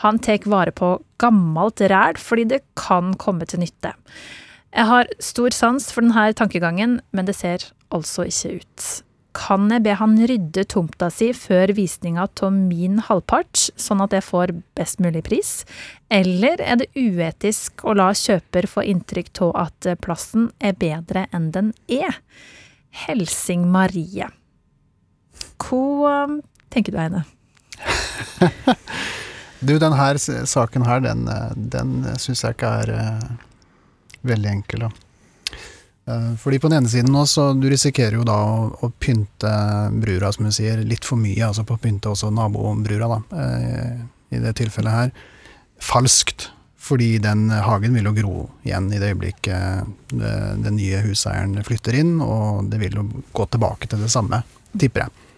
[SPEAKER 3] Han tar vare på gammelt ræl fordi det kan komme til nytte. Jeg har stor sans for denne tankegangen, men det ser altså ikke ut. Kan jeg be han rydde tomta si før visninga av min halvpart, sånn at jeg får best mulig pris? Eller er det uetisk å la kjøper få inntrykk av at plassen er bedre enn den er? Helsing Marie. Hva um, tenker du, Eine?
[SPEAKER 5] du, den her saken her, den, eh, den syns jeg ikke er uh, veldig enkel, da. Uh, fordi på den ene siden nå, så du risikerer jo da å, å pynte brura, som du sier, litt for mye. Altså på å pynte også nabobrura, da. Uh, I det tilfellet her. Falskt. Fordi den hagen vil jo gro igjen i det øyeblikket den nye huseieren flytter inn, og det vil jo gå tilbake til det samme, tipper jeg.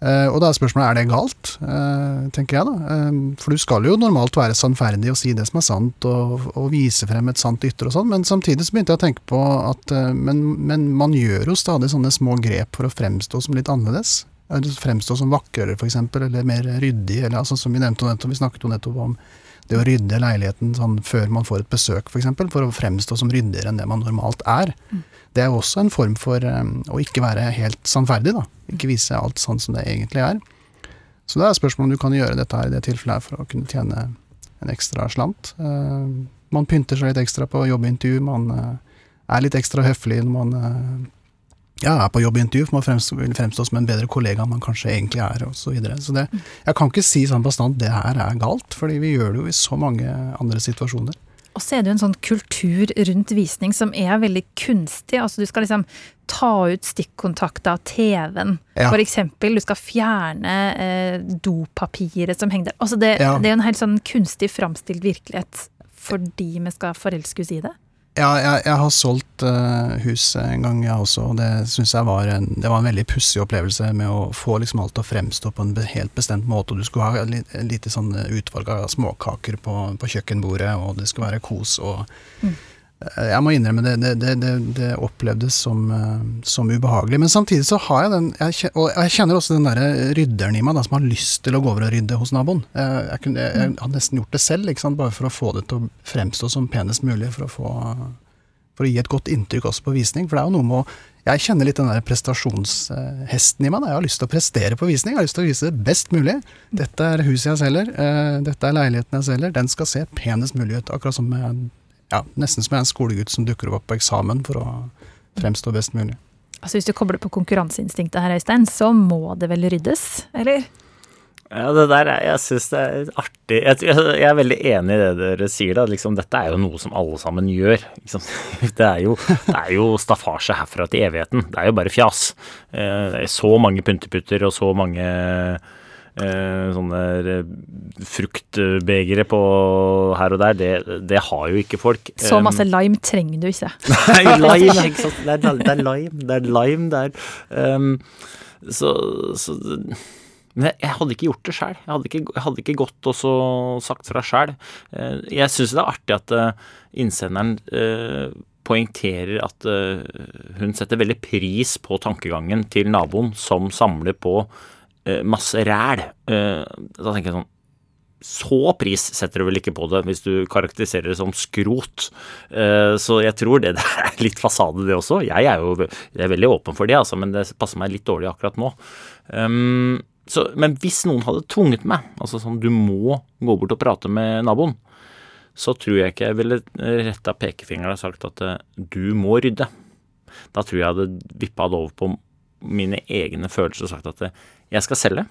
[SPEAKER 5] Uh, og da er spørsmålet er det galt, uh, tenker jeg da. Uh, for du skal jo normalt være sannferdig og si det som er sant, og, og vise frem et sant ytre og sånn, men samtidig så begynte jeg å tenke på at men, men, man gjør jo stadig sånne små grep for å fremstå som litt annerledes. Fremstå som vakrere, f.eks., eller mer ryddig, eller altså, som vi nevnte nettopp, vi snakket jo nettopp om det å rydde leiligheten sånn før man får et besøk, f.eks., for, eksempel, for å fremstå som ryddigere enn det man normalt er. Mm. Det er jo også en form for um, å ikke være helt sannferdig, da. Ikke vise alt sånn som det egentlig er. Så det er spørsmålet om du kan gjøre dette her i det tilfellet her for å kunne tjene en ekstra slant. Uh, man pynter seg litt ekstra på jobbintervju, man uh, er litt ekstra høflig når man uh, ja, er på jobbintervju, for man fremstå, vil fremstå som en bedre kollega enn man kanskje egentlig er, osv. Så, videre. så det, jeg kan ikke si sånn bastant det her er galt, fordi vi gjør det jo i så mange andre situasjoner.
[SPEAKER 3] Og så er det jo en sånn kultur rundt visning som er veldig kunstig. Altså du skal liksom ta ut stikkontakter av TV-en, ja. for eksempel. Du skal fjerne eh, dopapiret som henger der. Altså det, ja. det er jo en helt sånn kunstig framstilt virkelighet fordi vi skal forelskes i det.
[SPEAKER 5] Ja, jeg, jeg, har solgt uh, hus en gang, jeg også, og det syns jeg var en, var en veldig pussig opplevelse med å få liksom alt til å fremstå på en helt bestemt måte. og Du skulle ha et lite sånn utvalg av småkaker på, på, kjøkkenbordet, og det skulle være kos. og mm. Jeg må innrømme det, det, det, det opplevdes som, eh, som, ubehagelig. Men samtidig så har jeg den jeg, Og jeg kjenner også den derre rydderen i meg da, som har lyst til å gå over og rydde hos naboen. Jeg, jeg, kunne, jeg, har nesten gjort det selv, bare for å få det til å fremstå som penest mulig. For å, få, for å gi et godt inntrykk også på visning. For det er jo noe med å Jeg kjenner litt den der prestasjonshesten i meg. Da. Jeg har lyst til å prestere på visning. Jeg har lyst til å vise det best mulig. Dette er huset jeg selger. Eh, dette er leiligheten jeg selger. Den skal se penest mulig ut. Akkurat som jeg ja, nesten som en skolegutt som dukker opp på eksamen for å fremstå best mulig.
[SPEAKER 3] Altså Hvis du kobler på konkurranseinstinktet her, Øystein, så må det vel ryddes, eller?
[SPEAKER 6] Ja, det der, er, Jeg syns det er artig. Jeg, jeg, er veldig enig i det dere sier. da, liksom, Dette er jo noe som alle sammen gjør. Liksom. Det, er jo, det er jo staffasje herfra til evigheten. Det er jo bare fjas. Eh, det er så mange pynteputter og så mange sånne eh, fruktbegere på her og der, det, det, har jo ikke folk.
[SPEAKER 3] Så masse lime trenger du ikke.
[SPEAKER 6] Nei, lime, ikke sant. Det er, det er lime. Det er lime der. Um, så, så men jeg, hadde ikke gjort det sjøl. Jeg, jeg, hadde ikke gått og sagt fra sjøl. Jeg syns det er artig at innsenderen poengterer at hun setter veldig pris på tankegangen til naboen som samler på Eh, masse ræl. Eh, da tenker jeg sånn så pris setter du vel ikke på det hvis du karakteriserer det som skrot. Eh, så jeg tror det, er litt fasade, det også. Jeg er jo jeg er veldig åpen for det, altså, men det passer meg litt dårlig akkurat nå. Um, så, men hvis noen hadde tvunget meg, altså sånn du må gå bort og prate med naboen, så tror jeg ikke jeg ville retta pekefingeren og sagt at du må rydde. Da tror jeg jeg hadde vippa det over på mine egne følelser og sagt at jeg skal selge,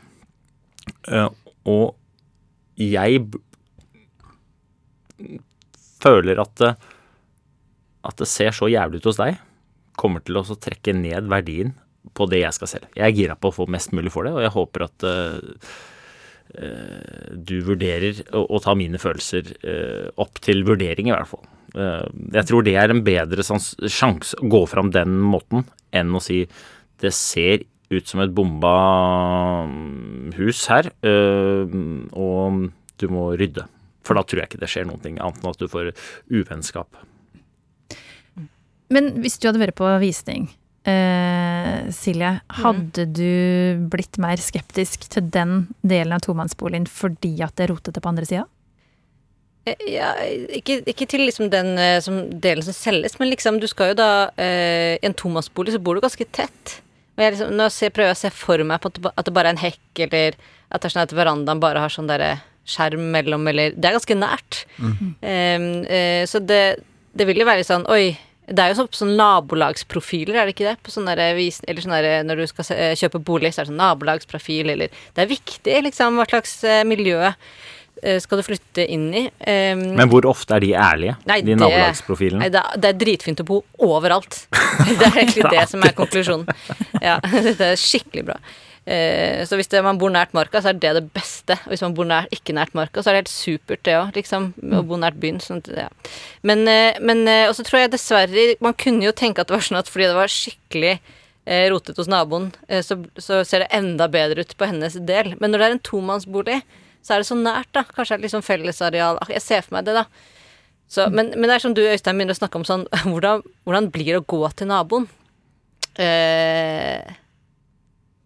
[SPEAKER 6] eh, og jeg føler at det, at det ser så jævlig ut hos deg, kommer til å trekke ned verdien på det jeg skal selge. Jeg er gira på å få mest mulig for det, og jeg håper at uh, du vurderer å, å, ta mine følelser uh, opp til vurdering, i hvert fall. Jeg tror det er en bedre sjanse å gå fram den måten enn å si det ser ut som et bomba hus her, øh, og du må rydde. For da tror jeg ikke det skjer noen ting annet enn at du får uvennskap.
[SPEAKER 3] Men hvis du hadde vært på visning, eh, Silje, hadde du blitt mer skeptisk til den delen av tomannsboligen fordi at det er rotete på andre sida?
[SPEAKER 4] Eh, Ja, ikke, ikke til liksom den eh, som delen som selges, men liksom du skal jo da eh, I en tomannsbolig så bor du ganske tett. Og jeg liksom, nå ser, prøver jeg å se for meg på at det, bare er en hekk, eller at det er sånn at verandaen bare har sånn derre skjerm mellom, eller Det er ganske nært. Mm. Um, uh, så det, det vil jo være litt sånn Oi. Det er jo sånn, sånn nabolagsprofiler, er det ikke det? På sånne vis, eller sånn Når du skal se, eh, kjøpe bolig, så er det sånn nabolagsprofil, eller Det er viktig, liksom, hva slags eh, miljø skal du flytte inn i. Um,
[SPEAKER 6] Men hvor ofte er de ærlige,
[SPEAKER 4] Nei,
[SPEAKER 6] de nabolagsprofilene?
[SPEAKER 4] Nei, det, det er dritfint å bo overalt. Det er egentlig det som er konklusjonen. Ja, det er skikkelig bra. Uh, så hvis det, man bor nært marka, så er det det beste. Og hvis man bor nær, ikke nært marka, så er det helt supert, det òg, liksom. Å bo nært byen. Sånn, ja. Men, uh, men uh, Og så tror jeg dessverre Man kunne jo tenke at det var sånn at fordi det var skikkelig rotet hos naboen, eh, så, så ser det enda bedre ut på hennes del. Men når det er en tomannsbolig, så er det så nært, da. Kanskje det liksom fellesareal. Ah, Jeg ser for meg det, da. Så, men, men det er som du Øystein begynner å snakke om sånn Hvordan, hvordan blir det å gå til naboen? Eh,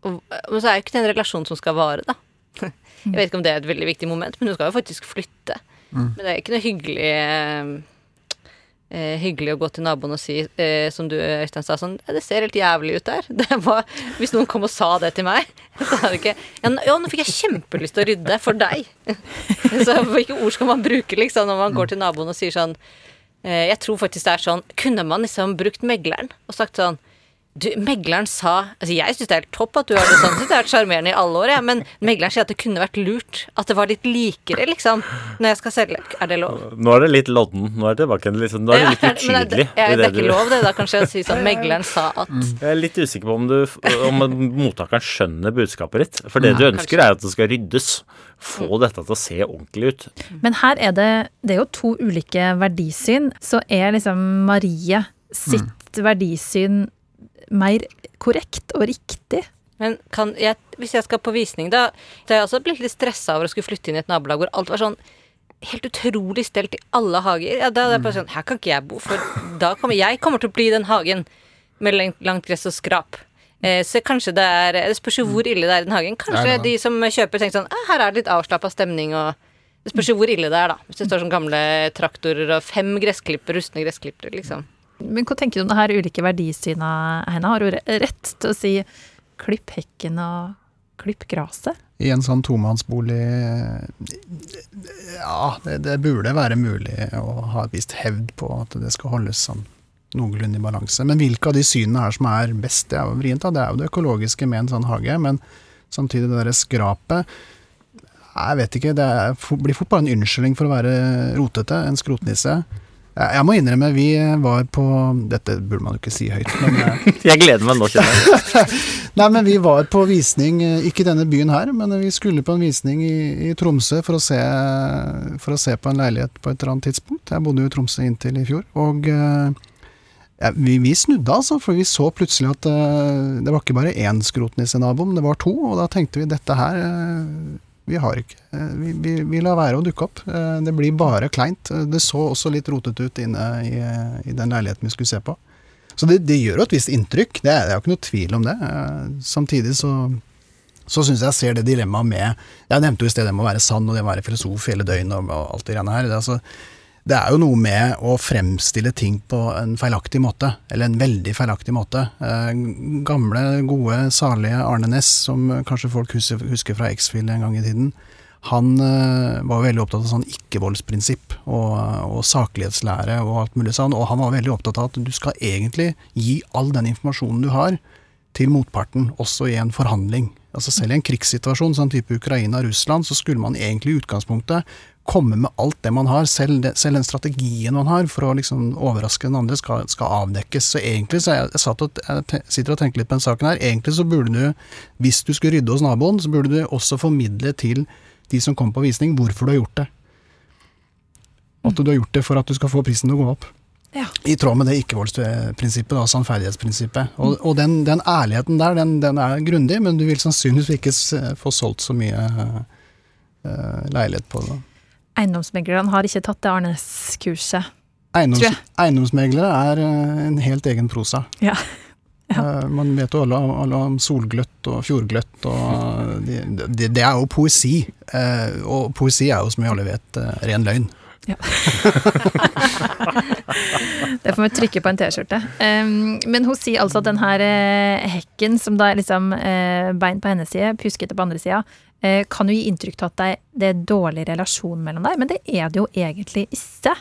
[SPEAKER 4] og, men så er jo ikke det en relasjon som skal vare, da. Jeg vet ikke om det er et veldig viktig moment, men du skal jo faktisk flytte. Men det er ikke noe hyggelig eh, Hyggelig å gå til naboen og si, eh, som du Øystein sa, sånn Det ser helt jævlig ut der. Var, hvis noen kom og sa det til meg, så hadde ikke ja, nå fikk jeg kjempelyst til å rydde for deg. Så hvilke ord skal man bruke liksom når man går til naboen og sier sånn eh, Jeg tror faktisk det er sånn Kunne man liksom brukt megleren og sagt sånn du, megleren sa altså Jeg syns det er helt topp at du har det sånn. Det har vært sjarmerende i alle år, ja, men megleren sier at det kunne vært lurt. At det var litt likere, liksom, når jeg skal selge. Er det lov?
[SPEAKER 6] Nå er det litt lodden. Nå er det tilbake igjen. Liksom, nå er det litt
[SPEAKER 4] Ja,
[SPEAKER 6] utydelig.
[SPEAKER 4] ja, det er ikke
[SPEAKER 6] du-
[SPEAKER 4] lov, det, da, kanskje, å si sånn Megleren sa at
[SPEAKER 6] Jeg er litt usikker på om, du, om mottakeren skjønner budskapet ditt. For det du ønsker, er at det skal ryddes. Få dette til å se ordentlig ut.
[SPEAKER 3] Men her er det Det er jo to ulike verdisyn. Så er liksom Marie sitt verdisyn mer korrekt og riktig?
[SPEAKER 4] Men kan jeg, hvis jeg skal på visning, da Så har jeg også blitt litt stressa over å skulle flytte inn i et nabolag hvor alt var sånn helt utrolig stelt i alle hager. Ja, da er det bare sånn Her kan ikke jeg bo, for da kommer jeg kommer til å bli den hagen med langt, gress og skrap. Eh, så kanskje det er Det spørs jo hvor ille det er i den hagen. Kanskje de som kjøper, tenker sånn ah, Her er det litt avslappa stemning og Det spørs jo hvor ille det er, da. Hvis det står sånn gamle traktorer og fem gressklipper, rustne gressklippere, liksom.
[SPEAKER 3] Men hva tenker du om det her ulike verdisyna, Heina? Har du rett til å si klipp hekken og klipp gresset?
[SPEAKER 5] I en sånn tomannsbolig Ja, det, det burde være mulig å ha et visst hevd på at det skal holdes sånn noenlunde i balanse. Men hvilke av de synene her som er best, det er jo vrient. Det er jo det økologiske med en sånn hage, men samtidig det derre skrapet Jeg vet ikke, det blir fort bare en unnskyldning for å være rotete, en skrotnisse. Jeg, må innrømme, vi var på Dette burde man jo ikke si høyt, men eh,
[SPEAKER 6] Jeg gleder meg nå, kjenner jeg.
[SPEAKER 5] Nei, men vi var på visning, eh, ikke i denne byen her, men vi skulle på en visning i, i Tromsø for å, se, for å se på en leilighet på et eller annet tidspunkt. Jeg bodde jo i Tromsø inntil i fjor, og eh, ja, vi, vi snudde altså, for vi så plutselig at eh, det var ikke bare én skrotnissenabo, men det var to, og da tenkte vi dette her eh, vi har ikke eh, vi, vi, vi lar være å dukke opp. Eh, Det blir bare kleint. Eh, Det så også litt rotete ut inne i, i den leiligheten vi skulle se på. Så det, det gjør jo et visst inntrykk, det er, det er jo ikke noe tvil om det. Samtidig så, så syns jeg jeg ser det dilemmaet med Jeg nevnte jo i sted det med å være sann og det med å være filosof hele døgnet og, og alt det greiene her. Det, altså, det er jo noe med å fremstille ting på en feilaktig måte, eller en veldig feilaktig måte. Eh, gamle, gode, salige Arne Næss, som kanskje folk husker, fra X-Fill en gang i tiden, han eh, var veldig opptatt av sånn ikke-voldsprinsipp og, og saklighetslære og alt mulig sånn, og han var veldig opptatt av at du skal egentlig gi all den informasjonen du har til motparten, også i en forhandling. Altså Selv i en krigssituasjon, sånn type Ukraina-Russland, så skulle man egentlig i utgangspunktet komme med alt det man har, selv, det, selv den strategien man har for å liksom overraske den andre, skal, skal avdekkes. Så egentlig så jeg, jeg, satt og, jeg te- sitter og tenker litt på den saken her. Egentlig så burde du, hvis du skulle rydde hos naboen, så burde du også formidle til de som kommer på visning, hvorfor du har gjort det. At du har gjort det for at du skal få prisen til å gå opp.
[SPEAKER 3] Ja.
[SPEAKER 5] I tråd med det ikke-voldsprinsippet, da, sannferdighetsprinsippet. Og, og den, den ærligheten der, den, den er grundig, men du vil sannsynligvis ikke få solgt så mye uh, leilighet på det.
[SPEAKER 3] Eiendomsmeglerne har ikke tatt det Arnes-kurset.
[SPEAKER 5] Eiendoms, eiendomsmeglere er eh, en helt egen prosa.
[SPEAKER 3] Ja.
[SPEAKER 5] ja. man vet jo alle, alle om solgløtt og fjordgløtt, og de, de, det er jo poesi. Eh, og poesi er jo, som vi alle vet, eh, ren løgn.
[SPEAKER 3] Ja. det får vi trykke på en T-skjorte. Um, men hun sier altså at den her uh, hekken, som da er liksom uh, bein på hennes side, puskete på andre sida, uh, kan jo gi inntrykk av at det, er dårlig relasjon mellom deg, men det er det jo egentlig ikke.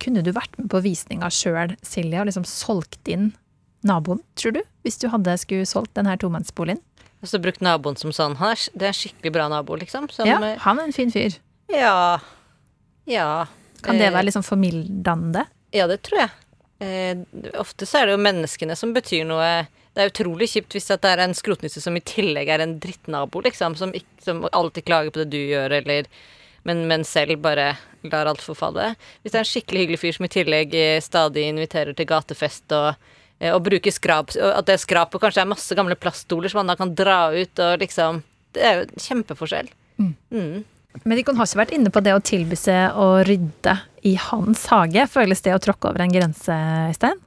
[SPEAKER 3] Kunne du vært med på visninga sjøl, Silje, og liksom solgt inn naboen, tror du? Hvis du hadde skulle solgt denne tomannsboligen?
[SPEAKER 4] Og så brukt naboen som sånn. Han er, det er en skikkelig bra nabo, liksom. Som,
[SPEAKER 3] ja, han er en fin fyr.
[SPEAKER 4] Ja. Ja.
[SPEAKER 3] Kan det være liksom formildende?
[SPEAKER 4] Ja, det tror jeg. Eh, ofte så er det jo menneskene som betyr noe. Det er utrolig kjipt hvis det er en skrotnisse som i tillegg er en drittnabo, liksom. Som, som alltid klager på det du gjør, eller men, men selv bare lar alt forfalle. Hvis det er en skikkelig hyggelig fyr som i tillegg eh, stadig inviterer til gatefest og, eh, og bruker skrap og At det skrapet kanskje er masse gamle plaststoler som han da kan dra ut og liksom Det er jo en kjempeforskjell. Mm. Mm.
[SPEAKER 3] Men de har ikke vært inne på det å tilby seg å rydde i hans hage. Føles det å tråkke over en grense, Øystein?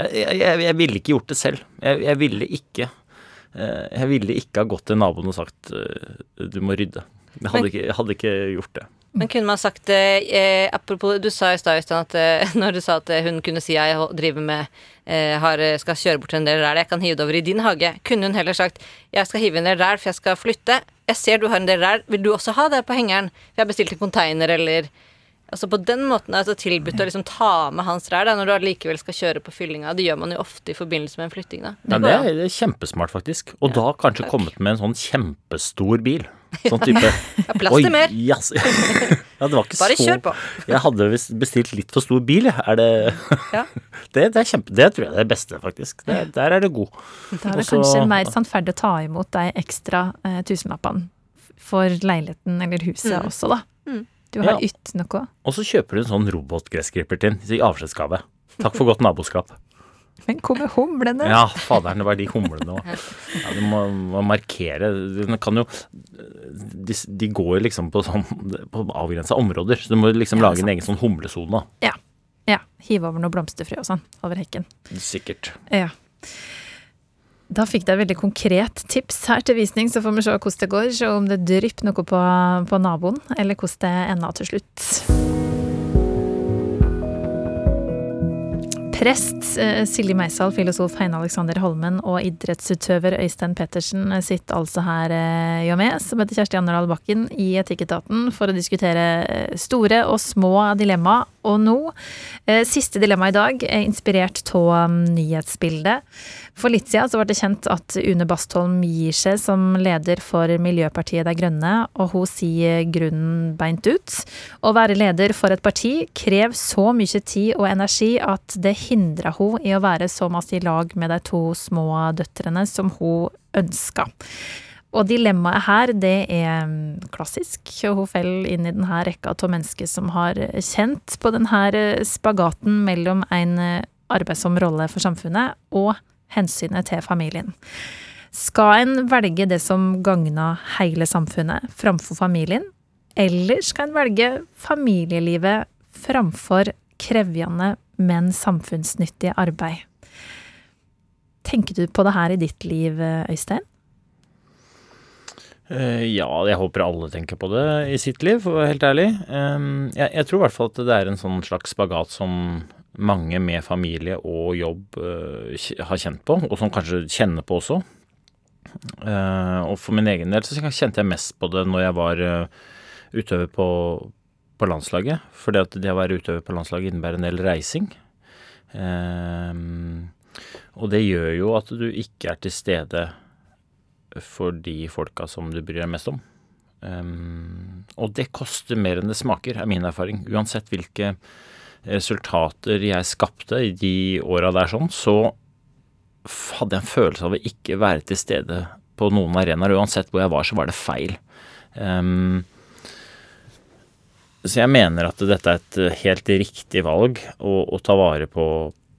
[SPEAKER 6] Jeg, jeg, jeg, ville ikke gjort det selv. Jeg, jeg, ville ikke eh, Jeg ville ikke ha gått til naboen og sagt eh, du må rydde. Jeg hadde, ikke, hadde ikke gjort det.
[SPEAKER 4] Men kunne man sagt eh, Apropos, du sa i stad, Øystein, at eh, når du sa at hun kunne si jeg driver med eh, har, skal kjøre bort en del ræl, jeg kan hive det over i din hage. Kunne hun heller sagt jeg skal hive en del ræl, for jeg skal flytte. Jeg ser du har en del ræl, vil du også ha det på hengeren? For jeg har bestilt en container, eller Altså på den måten altså tilbudt å liksom ta med hans ræl når du allikevel skal kjøre på fyllinga. Det gjør man jo ofte i forbindelse med en flytting, da.
[SPEAKER 6] Det, ja, det, er, det er kjempesmart, faktisk. Og ja, da kanskje takk. kommet med en sånn kjempestor bil. Sånn type
[SPEAKER 4] Ja, plass til mer.
[SPEAKER 6] Yes. Ja, det var ikke
[SPEAKER 4] Bare
[SPEAKER 6] så
[SPEAKER 4] kjør på.
[SPEAKER 6] Jeg hadde bestilt litt for stor bil, jeg. Er det ja. det, det, er kjempe Det tror jeg er det beste, faktisk. Det, der er det god.
[SPEAKER 3] Da er det Også, kanskje mer sannferdig å ta imot de ekstra eh, tusenlappene for leiligheten eller huset mm. også, da. Mm. Du har ja. ytt noe.
[SPEAKER 6] Og så kjøper du en sånn robotgressklipper til i avskjedsgave. Takk for godt naboskap.
[SPEAKER 3] Men hvor med humlene?
[SPEAKER 6] Ja, faderen, det var de humlene òg. Ja, du må, må, markere Du kan jo de, de, går jo liksom på sånn på avgrensa områder, så du må liksom ja, lage en egen sånn humlesone.
[SPEAKER 3] Ja. ja. Hive over noe blomsterfrø og sånn over hekken.
[SPEAKER 6] Sikkert.
[SPEAKER 3] Ja. Da fikk dere veldig konkret tips her til visning, så får vi se hvordan det går. Se om det drypper noe på, på naboen, eller hvordan det ender til slutt. Prest eh, Silje Meisal, filosof Heine Alexander Holmen og idrettsutøver Øystein Pettersen sitter altså her eh, jo med, som heter Kjersti Anderdal Bakken, i Etikketaten for å diskutere eh, store og små dilemma. Og nå, siste dilemma i dag, er inspirert av um, nyhetsbildet. For litt siden så ble det kjent at Une Bastholm gir seg som leder for Miljøpartiet De Grønne, og hun sier grunnen beint ut. Å være leder for et parti krever så mye tid og energi at det hindrer hun i å være så masse i lag med de to små døtrene som hun ønska. Og dilemmaet her, det er mm, klassisk, og hun faller inn i denne rekka av mennesker som har kjent på denne spagaten mellom en arbeidsom rolle for samfunnet og hensynet til familien. Skal en velge det som gagner hele samfunnet framfor familien, eller skal en velge familielivet framfor krevjende men samfunnsnyttig arbeid. Tenker du på det her i ditt liv, Øystein?
[SPEAKER 6] Uh, ja, jeg håper alle tenker på det i sitt liv, for å være helt ærlig. Jeg, tror i hvert fall at det er en sånn slags spagat som mange med familie og jobb uh, har kjent på, og som kanskje kjenner på også. Uh, og for min egen del så kjente jeg mest på det når jeg var utøver på, på landslaget. For det å være utøver på landslaget innebærer en del reising. Og det gjør jo at du ikke er til stede for de folka som du bryr deg mest om. Og det koster mer enn det smaker, er min erfaring. Uansett hvilke resultater jeg skapte i de åra der sånn, så hadde jeg en følelse av å ikke være til stede på noen arenaer. Uansett hvor jeg var, så var det feil. Um, så jeg mener at dette er et eh, helt riktig valg å, å ta vare på,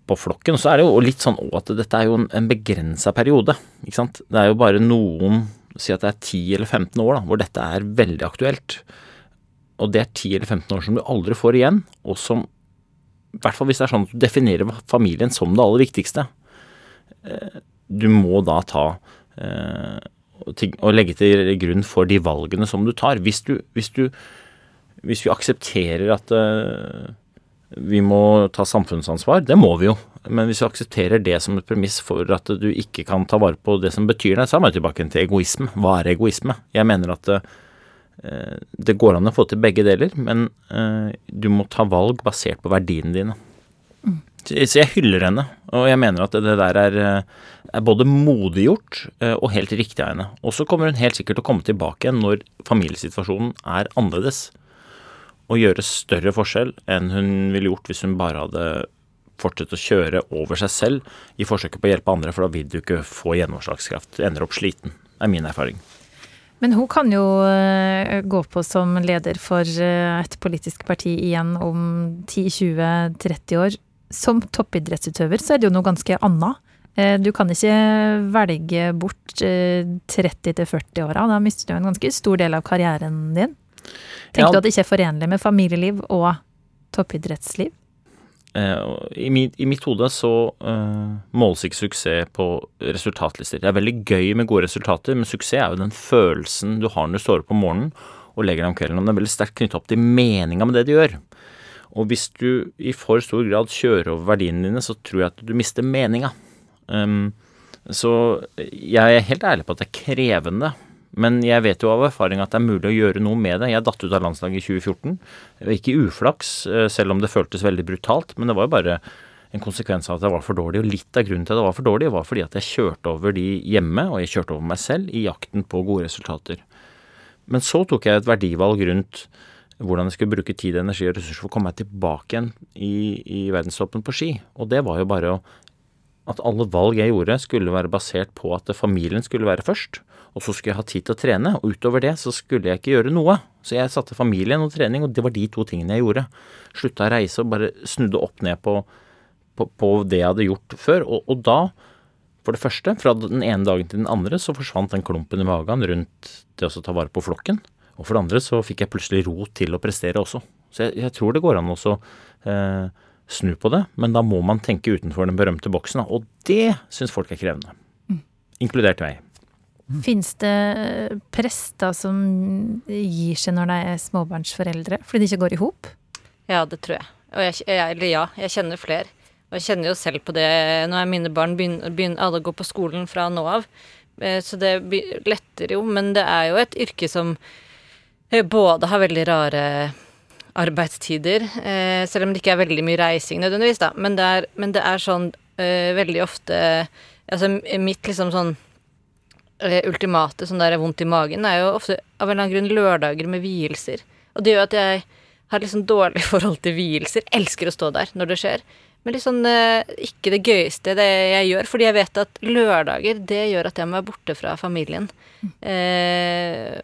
[SPEAKER 6] på flokken. Så er det jo litt sånn at dette er jo en, en begrensa periode. ikke sant? Det er jo bare noen Si at det er 10 eller 15 år da, hvor dette er veldig aktuelt. Og det er 10 eller 15 år som du aldri får igjen, og som I hvert fall hvis det er sånn at du definerer familien som det aller viktigste. eh, du må da ta eh, og legge til grunn for de valgene som du tar. Hvis du, hvis du hvis vi aksepterer at eh, vi må ta samfunnsansvar, det må vi jo. Men hvis vi aksepterer det som et premiss for at du ikke kan ta vare på det som betyr deg, så er man tilbake til egoisme. Hva er egoisme? Jeg mener at det går an å få til begge deler, men eh, du må ta valg basert på verdiene dine. Så så jeg hyller henne, og jeg mener at det der er, eh, er både modiggjort eh, og helt riktig av henne. Og så kommer hun helt sikkert til å komme tilbake igjen når familiesituasjonen er annerledes og gjøre større forskjell enn hun ville gjort hvis hun bare hadde fortsatt å kjøre over seg selv i forsøket på å hjelpe andre, for da vil du ikke få gjennomslagskraft. Du ender opp sliten, er min erfaring.
[SPEAKER 3] Men hun kan jo eh, gå på som leder for eh, et politisk parti igjen om 10-20-30 år. Som toppidrettsutøver så er det jo noe ganske annet. Eh, Du kan ikke velge bort 30-40-åra. Da mister du en ganske stor del av karrieren din. Tenker
[SPEAKER 6] Ja.
[SPEAKER 3] du at det ikke er forenlig med familieliv og toppidrettsliv?
[SPEAKER 6] Eh, I, mitt, mitt hode så uh, måles ikke suksess på resultatlister. Det er veldig gøy med gode resultater, men suksess er jo den følelsen du har når du står opp om morgenen og legger deg om kvelden. Og den er veldig sterkt knyttet opp til meninga med det du gjør. Og hvis du i for stor grad kjører over verdiene dine, så tror jeg at du mister meninga. Um, så jeg er helt ærlig på at det er krevende. Men jeg vet jo av erfaring at det er mulig å gjøre noe med det. Jeg datt ut av landslaget i 2014. Ikke uflaks, eh, selv om det føltes veldig brutalt. Men det var jo bare en konsekvens av at jeg var for dårlig. Og litt av grunnen til at jeg var for dårlig, var fordi at jeg kjørte over de hjemme, og jeg kjørte over meg selv i jakten på gode resultater. Men så tok jeg et verdivalg rundt hvordan jeg skulle bruke tid, energi og ressurser for å komme meg tilbake igjen i, i verdenstoppen på ski. Og det var jo bare å at alle valg jeg gjorde skulle være basert på at familien skulle være først, og så skulle jeg ha tid til å trene, og utover det så skulle jeg ikke gjøre noe. Så jeg satte familien og trening, og det var de to tingene jeg gjorde. Slutta å reise og bare snudde opp ned på, på, på det jeg hadde gjort før, og, og da for det første, fra den ene dagen til den andre, så forsvant den klumpen i magen rundt det å ta vare på flokken. Og for det andre så fikk jeg plutselig ro til å prestere også. Så jeg, jeg tror det går an også eh, snu på det, men da må man tenke utenfor den berømte boksen. Og det syns folk er krevende. Inkludert meg.
[SPEAKER 3] Fins det prester som gir seg når de er småbarnsforeldre fordi de ikke går i hop?
[SPEAKER 4] Ja, det tror jeg. Og jeg, eller ja, jeg kjenner flere. Og jeg kjenner jo selv på det når mine barn begynner, begynner alle går på skolen fra nå av. Eh, Så det letter jo, men det er jo et yrke som eh, både har veldig rare arbeidstider, eh, selv om det ikke er veldig mye reising nødvendigvis, da. Men det er, men det er sånn veldig ofte Altså mitt liksom sånn ultimate sånn der vondt i magen er jo ofte av en eller annen grunn lørdager med vielser. Og det gjør at jeg har litt sånn dårlig forhold til vielser. Elsker å stå der når det skjer. Men eh, ikke det gøyeste det jeg gjør, fordi jeg vet at lørdager, det gjør at jeg må være borte fra familien. Eh,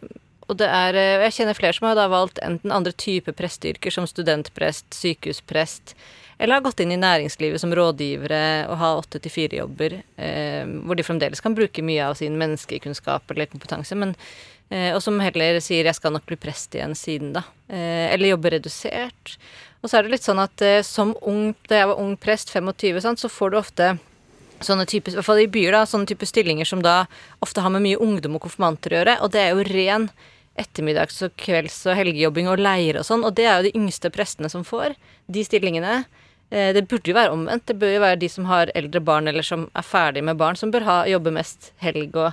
[SPEAKER 4] og det er eh, Jeg kjenner flere som har da valgt enten andre typer presteyrker, som studentprest, sykehusprest, eller har gått inn i næringslivet som rådgivere og har åtte til fire-jobber, eh, hvor de fremdeles kan bruke mye av sin menneskekunnskap eller kompetanse, men eh, og som heller sier 'jeg skal nok bli prest igjen siden', da. Eh, eller jobbe redusert. Og så er det litt sånn at som ung, da jeg var ung prest, 25, sant, så får du ofte sånne typer, i hvert fall i byer, da, sånne typer stillinger som da ofte har med mye ungdom og konfirmanter å gjøre, og det er jo ren ettermiddags- og kvelds- og helgejobbing og leir og sånn, og det er jo de yngste prestene som får de stillingene. Eh, Det burde jo være omvendt. Det bør jo være de som har eldre barn, eller som er ferdig med barn, som bør ha, jobbe mest helg og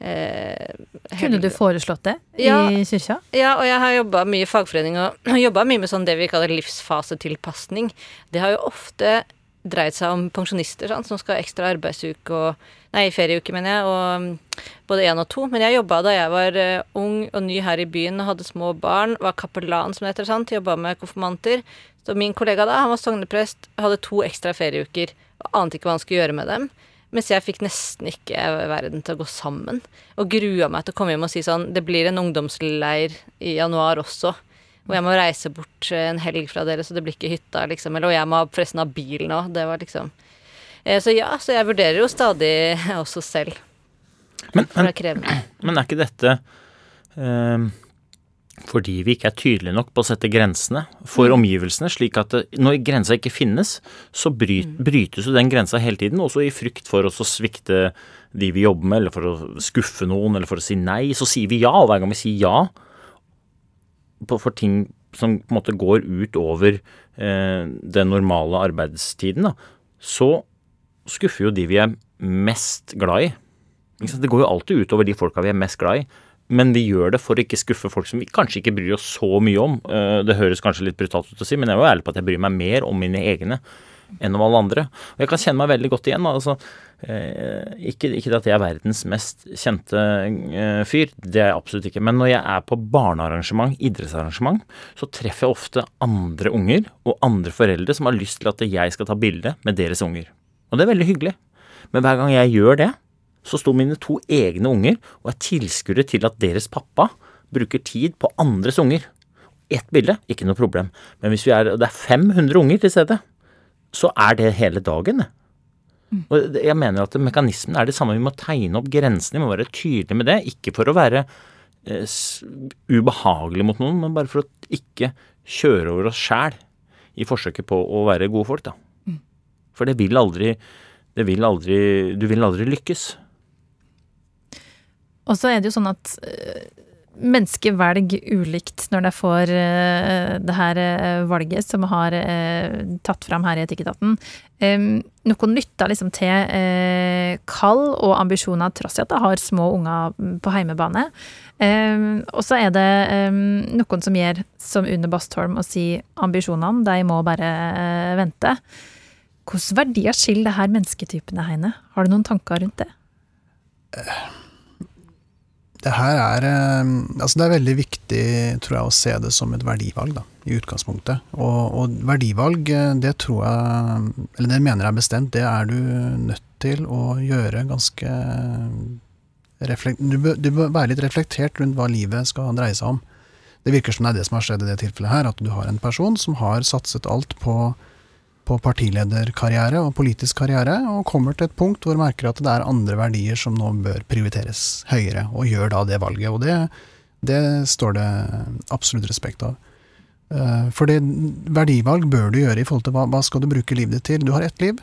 [SPEAKER 4] eh,
[SPEAKER 3] Kunne du foreslått det
[SPEAKER 4] Ja.
[SPEAKER 3] i kyrkja?
[SPEAKER 4] ja, og jeg har jobba mye i fagforening og jobba mye med sånn det vi kaller livsfasetilpasning. Det har jo ofte dreid seg om pensjonister sant, som skal ha ekstra arbeidsuke og Nei, ferieuke, mener jeg, og både én og to. Men jeg jobba da jeg var eh, ung og ny her i byen og hadde små barn. Var kapellan, som det heter. sant, Jobba med konfirmanter. Så min kollega da, han var sogneprest, hadde to ekstra ferieuker og ante ikke hva han skulle gjøre med dem. Mens jeg fikk nesten ikke verden til å gå sammen. Og grua meg til å komme hjem og si sånn Det blir en ungdomsleir i januar også. Og jeg må reise bort en helg fra dere, så det blir ikke hytta, liksom. Eller og jeg må forresten ha bil nå. Det var liksom eh, Så ja, så jeg vurderer jo stadig også selv.
[SPEAKER 6] Men, men,
[SPEAKER 4] er
[SPEAKER 6] men er ikke dette eh, fordi vi ikke er tydelige nok på å sette grensene for omgivelsene, slik at det, når grensa ikke finnes, så bryt, brytes jo den grensa hele tiden, også i frykt for oss å svikte de vi jobber med, eller for å skuffe noen, eller for å si nei. Så sier vi ja, og hver gang vi sier ja på, for ting som på en måte går ut over eh, den normale arbeidstiden, da, så skuffer jo de vi er mest glad i. Det går jo alltid ut over de folka vi er mest glad i. Men vi gjør det for å ikke skuffe folk som vi kanskje ikke bryr oss så mye om. Eh, Det høres kanskje litt brutalt ut å si, men jeg er jo ærlig på at jeg bryr meg mer om mine egne enn om alle andre. Og jeg kan kjenne meg veldig godt igjen. altså eh, ikke, ikke at jeg er verdens mest kjente eh, fyr, det er jeg absolutt ikke. Men når jeg er på barnearrangement, idrettsarrangement, så treffer jeg ofte andre unger og andre foreldre som har lyst til at jeg skal ta bilde med deres unger. Og det er veldig hyggelig. Men hver gang jeg gjør det, så sto mine to egne unger og er tilskuere til at deres pappa bruker tid på andres unger. Ett bilde, ikke noe problem. Men hvis vi er, det er 500 unger til stede, så er det hele dagen. Og jeg mener at mekanismen er det samme. Vi må tegne opp grensene, vi må være tydelige med det. Ikke for å være eh, ubehagelig mot noen, men bare for å ikke kjøre over oss sjæl i forsøket på å være gode folk, da. For det vil aldri det vil aldri, Du vil aldri lykkes.
[SPEAKER 3] Og så er det jo sånn at eh, mennesker velger ulikt når de får eh, det her eh, valget som har eh, tatt fram her i Etikketaten. Noen lytter liksom til kall og ambisjoner tross i at de har små unger på heimebane. Og så er det noen som gjør som Une Bastholm og sier ambisjonene, de må bare vente. Hvilke verdier skiller det her mennesketypene, Heine? Har du noen tanker rundt det?
[SPEAKER 5] Det her er eh, Altså, det er veldig viktig, tror jeg, å se det som et verdivalg, da, i utgangspunktet. Og, og verdivalg, eh, det tror jeg Eller det mener jeg bestemt, det er du nødt til å gjøre ganske reflekt, du, bør, du bør være litt reflektert rundt hva livet skal dreie seg om. Det virker som det er det som har skjedd i det tilfellet her, at du har en person som har satset alt på, på partilederkarriere og politisk karriere, og kommer til et punkt hvor merker at det er andre verdier som nå bør prioriteres høyere, og gjør da det valget. Og det, det står det absolutt respekt av. Eh, For det verdivalg bør du gjøre i forhold til hva, hva skal du bruke livet ditt til. Du har ett liv,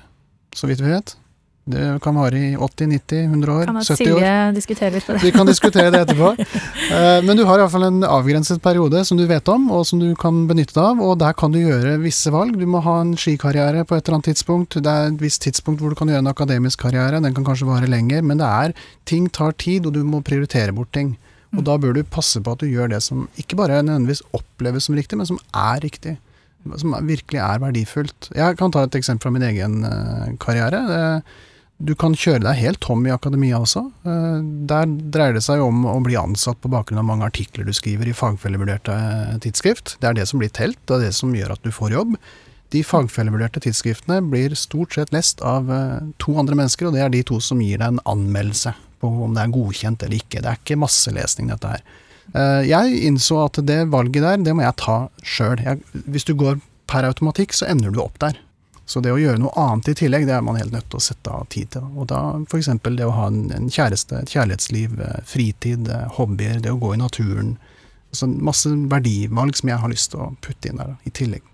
[SPEAKER 5] så vidt vi vet. Det kan vare i 80, 90, 100 år, 70 år.
[SPEAKER 3] Silje diskutere litt på det?
[SPEAKER 5] Vi kan diskutere det etterpå. Eh, Men du har iallfall en avgrenset periode som du vet om, og som du kan benytte deg av. Og der kan du gjøre visse valg. Du må ha en skikarriere på et eller annet tidspunkt. Det er et visst tidspunkt hvor du kan gjøre en akademisk karriere. Den kan kanskje vare lenger, men det er ting tar tid, og du må prioritere bort ting. Og da bør du passe på at du gjør det som ikke bare nødvendigvis oppleves som riktig, men som er riktig. Som virkelig er verdifullt. Jeg kan ta et eksempel fra min egen eh, karriere. Du kan kjøre deg helt tom i akademia også. Eh, Der dreier det seg om å bli ansatt på bakgrunn av mange artikler du skriver i fagfellevurderte eh, tidsskrift. Det er det som blir telt, det er det som gjør at du får jobb. De fagfellevurderte tidsskriftene blir stort sett lest av eh, to andre mennesker, og det er de to som gir deg en anmeldelse på om det er godkjent eller ikke. Det er ikke masselesning, dette her. Jeg innså at det valget der, det må jeg ta sjøl. Hvis du går per automatikk, så ender du opp der. Så det å gjøre noe annet i tillegg, det er man helt nødt til å sette av tid til. Og da f.eks. det å ha en, kjæreste, et kjærlighetsliv, eh, fritid, eh, hobbyer, det å gå i naturen. Altså masse verdivalg som jeg har lyst til å putte inn der da, i tillegg.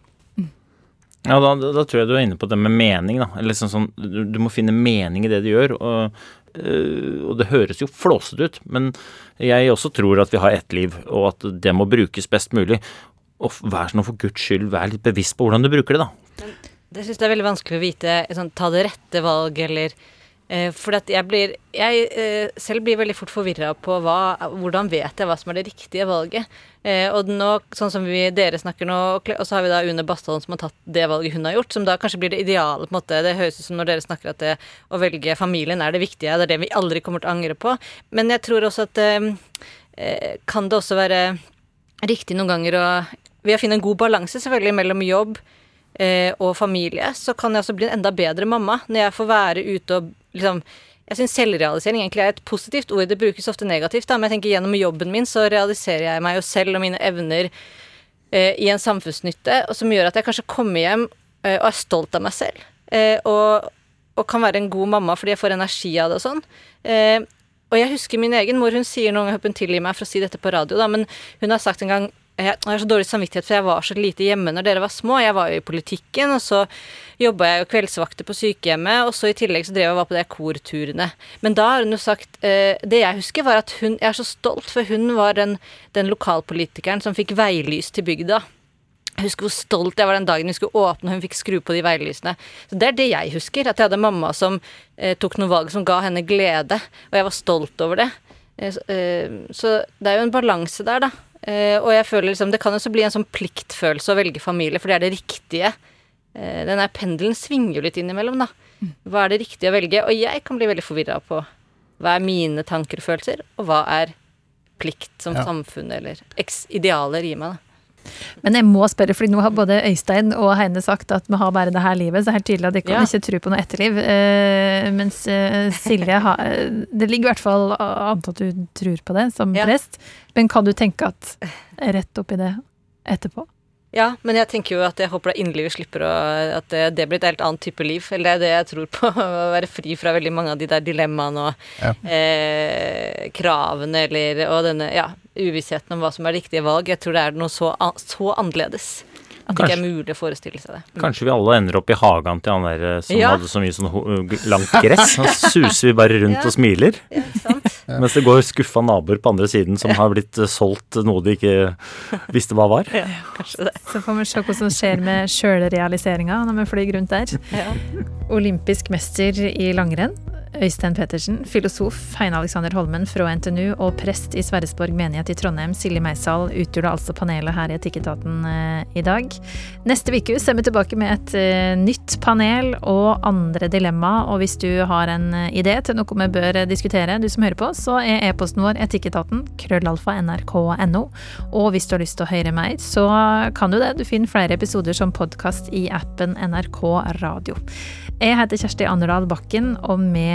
[SPEAKER 6] Ja, da, da, tror jeg du er inne på det med mening, da. Eller sånn, sånn, du, du må finne mening i det du gjør. Og, øh, og det høres jo flåsete ut, men jeg også tror at vi har ett liv, og at det må brukes best mulig. Og vær sånn for guds skyld, vær litt bevisst på hvordan du bruker det, da.
[SPEAKER 4] Det syns jeg er veldig vanskelig å vite. Sånn, ta det rette valget, eller eh, For jeg blir Jeg eh, selv blir veldig fort forvirra på hva, hvordan vet jeg hva som er det riktige valget. Eh, og nå, sånn som vi, dere snakker nå, og så har vi da Une Bastholm som har tatt det valget hun har gjort, som da kanskje blir det ideale. på en måte. Det høres ut som når dere snakker at det å velge familien er det viktige, det er det vi aldri kommer til å angre på. Men jeg tror også at eh, eh, kan det også være riktig noen ganger å Ved å finne en god balanse selvfølgelig mellom jobb eh, og familie, så kan jeg også bli en enda bedre mamma når jeg får være ute og liksom jeg syns selvrealisering egentlig er et positivt ord. Det brukes ofte negativt, da, men jeg tenker gjennom jobben min så realiserer jeg meg jo selv og mine evner eh, i en samfunnsnytte, og som gjør at jeg kanskje kommer hjem eh, og er stolt av meg selv. Eh, og, og kan være en god mamma fordi jeg får energi av det og sånn. Eh, og jeg husker min egen mor, hun sier noen ganger hun tilgir meg for å si dette på radio, da, men hun har sagt en gang jeg har så dårlig samvittighet, for jeg var så lite hjemme når dere var små. Jeg var jo i politikken, og så jobba jeg jo kveldsvakter på sykehjemmet, og så i tillegg så drev jeg og var på de korturene. Men da har hun jo sagt eh, Det jeg husker, var at hun Jeg er så stolt, for hun var den, den lokalpolitikeren som fikk veilys til bygda. Jeg husker hvor stolt jeg var den dagen vi skulle åpne og hun fikk skru på de veilysene. Så Det er det jeg husker. At jeg hadde mamma som eh, tok noen valg som ga henne glede, og jeg var stolt over det. Eh, så, eh, så det er jo en balanse der, da. Eh, og jeg føler liksom Det kan også bli en sånn pliktfølelse å velge familie, for det er det riktige. Uh, den der pendelen svinger jo litt innimellom, da. Hva er det riktige å velge? Og jeg kan bli veldig forvirra på hva er mine tanker og følelser, og hva er plikt som
[SPEAKER 5] Ja.
[SPEAKER 4] samfunn eller idealer gir meg, da.
[SPEAKER 3] Men jeg må spørre, fordi nå har både Øystein og Heine sagt at vi har bare det her livet, så det er helt tydelig at de kan
[SPEAKER 4] Ja.
[SPEAKER 3] ikke tro på noe etterliv. Uh, mens uh, Silje har Det ligger i hvert fall an til at du tror på det som
[SPEAKER 4] Ja.
[SPEAKER 3] prest. Men kan du tenke at rett oppi det etterpå?
[SPEAKER 4] Ja, men jeg tenker jo at jeg håper da inderlig vi slipper å At det, det blir et helt annet type liv. Eller det er det jeg tror på. Å være fri fra veldig mange av de der dilemmaene og
[SPEAKER 5] Ja.
[SPEAKER 4] eh, kravene eller Og denne ja, uvissheten om hva som er riktige valg. Jeg tror det er noe så, så annerledes. At det ikke er mulig å forestille seg det. Mm.
[SPEAKER 6] Kanskje vi alle ender opp i hagen til han der eh, som
[SPEAKER 4] Ja.
[SPEAKER 6] hadde så mye sånn langt gress. Så suser vi bare rundt
[SPEAKER 4] Ja.
[SPEAKER 6] og smiler.
[SPEAKER 4] Ja, sant?
[SPEAKER 6] Mens det går skuffa naboer på andre siden som har blitt eh, solgt noe de ikke visste hva var.
[SPEAKER 4] Ja, kanskje det.
[SPEAKER 3] Så får vi se hva som skjer med sjølrealiseringa når vi flyr rundt der.
[SPEAKER 4] Ja.
[SPEAKER 3] Olympisk mester i langrenn. Øystein Pettersen, filosof Heine Alexander Holmen fra NTNU og prest i Sverresborg menighet i Trondheim, Silje Meisal, utgjorde altså panelet her i Etikketaten eh, i dag. Neste uke er vi tilbake med et eh, nytt panel og andre dilemma. Og hvis du har en eh, idé til noe vi bør diskutere, du som hører på, så er e-posten vår etikketaten krøllalfa nrk.no. Og hvis du har lyst til å høre mer, så kan du det. Du finner flere episoder som podkast i appen NRK Radio. Jeg heter Kjersti Anderdal Bakken, og vi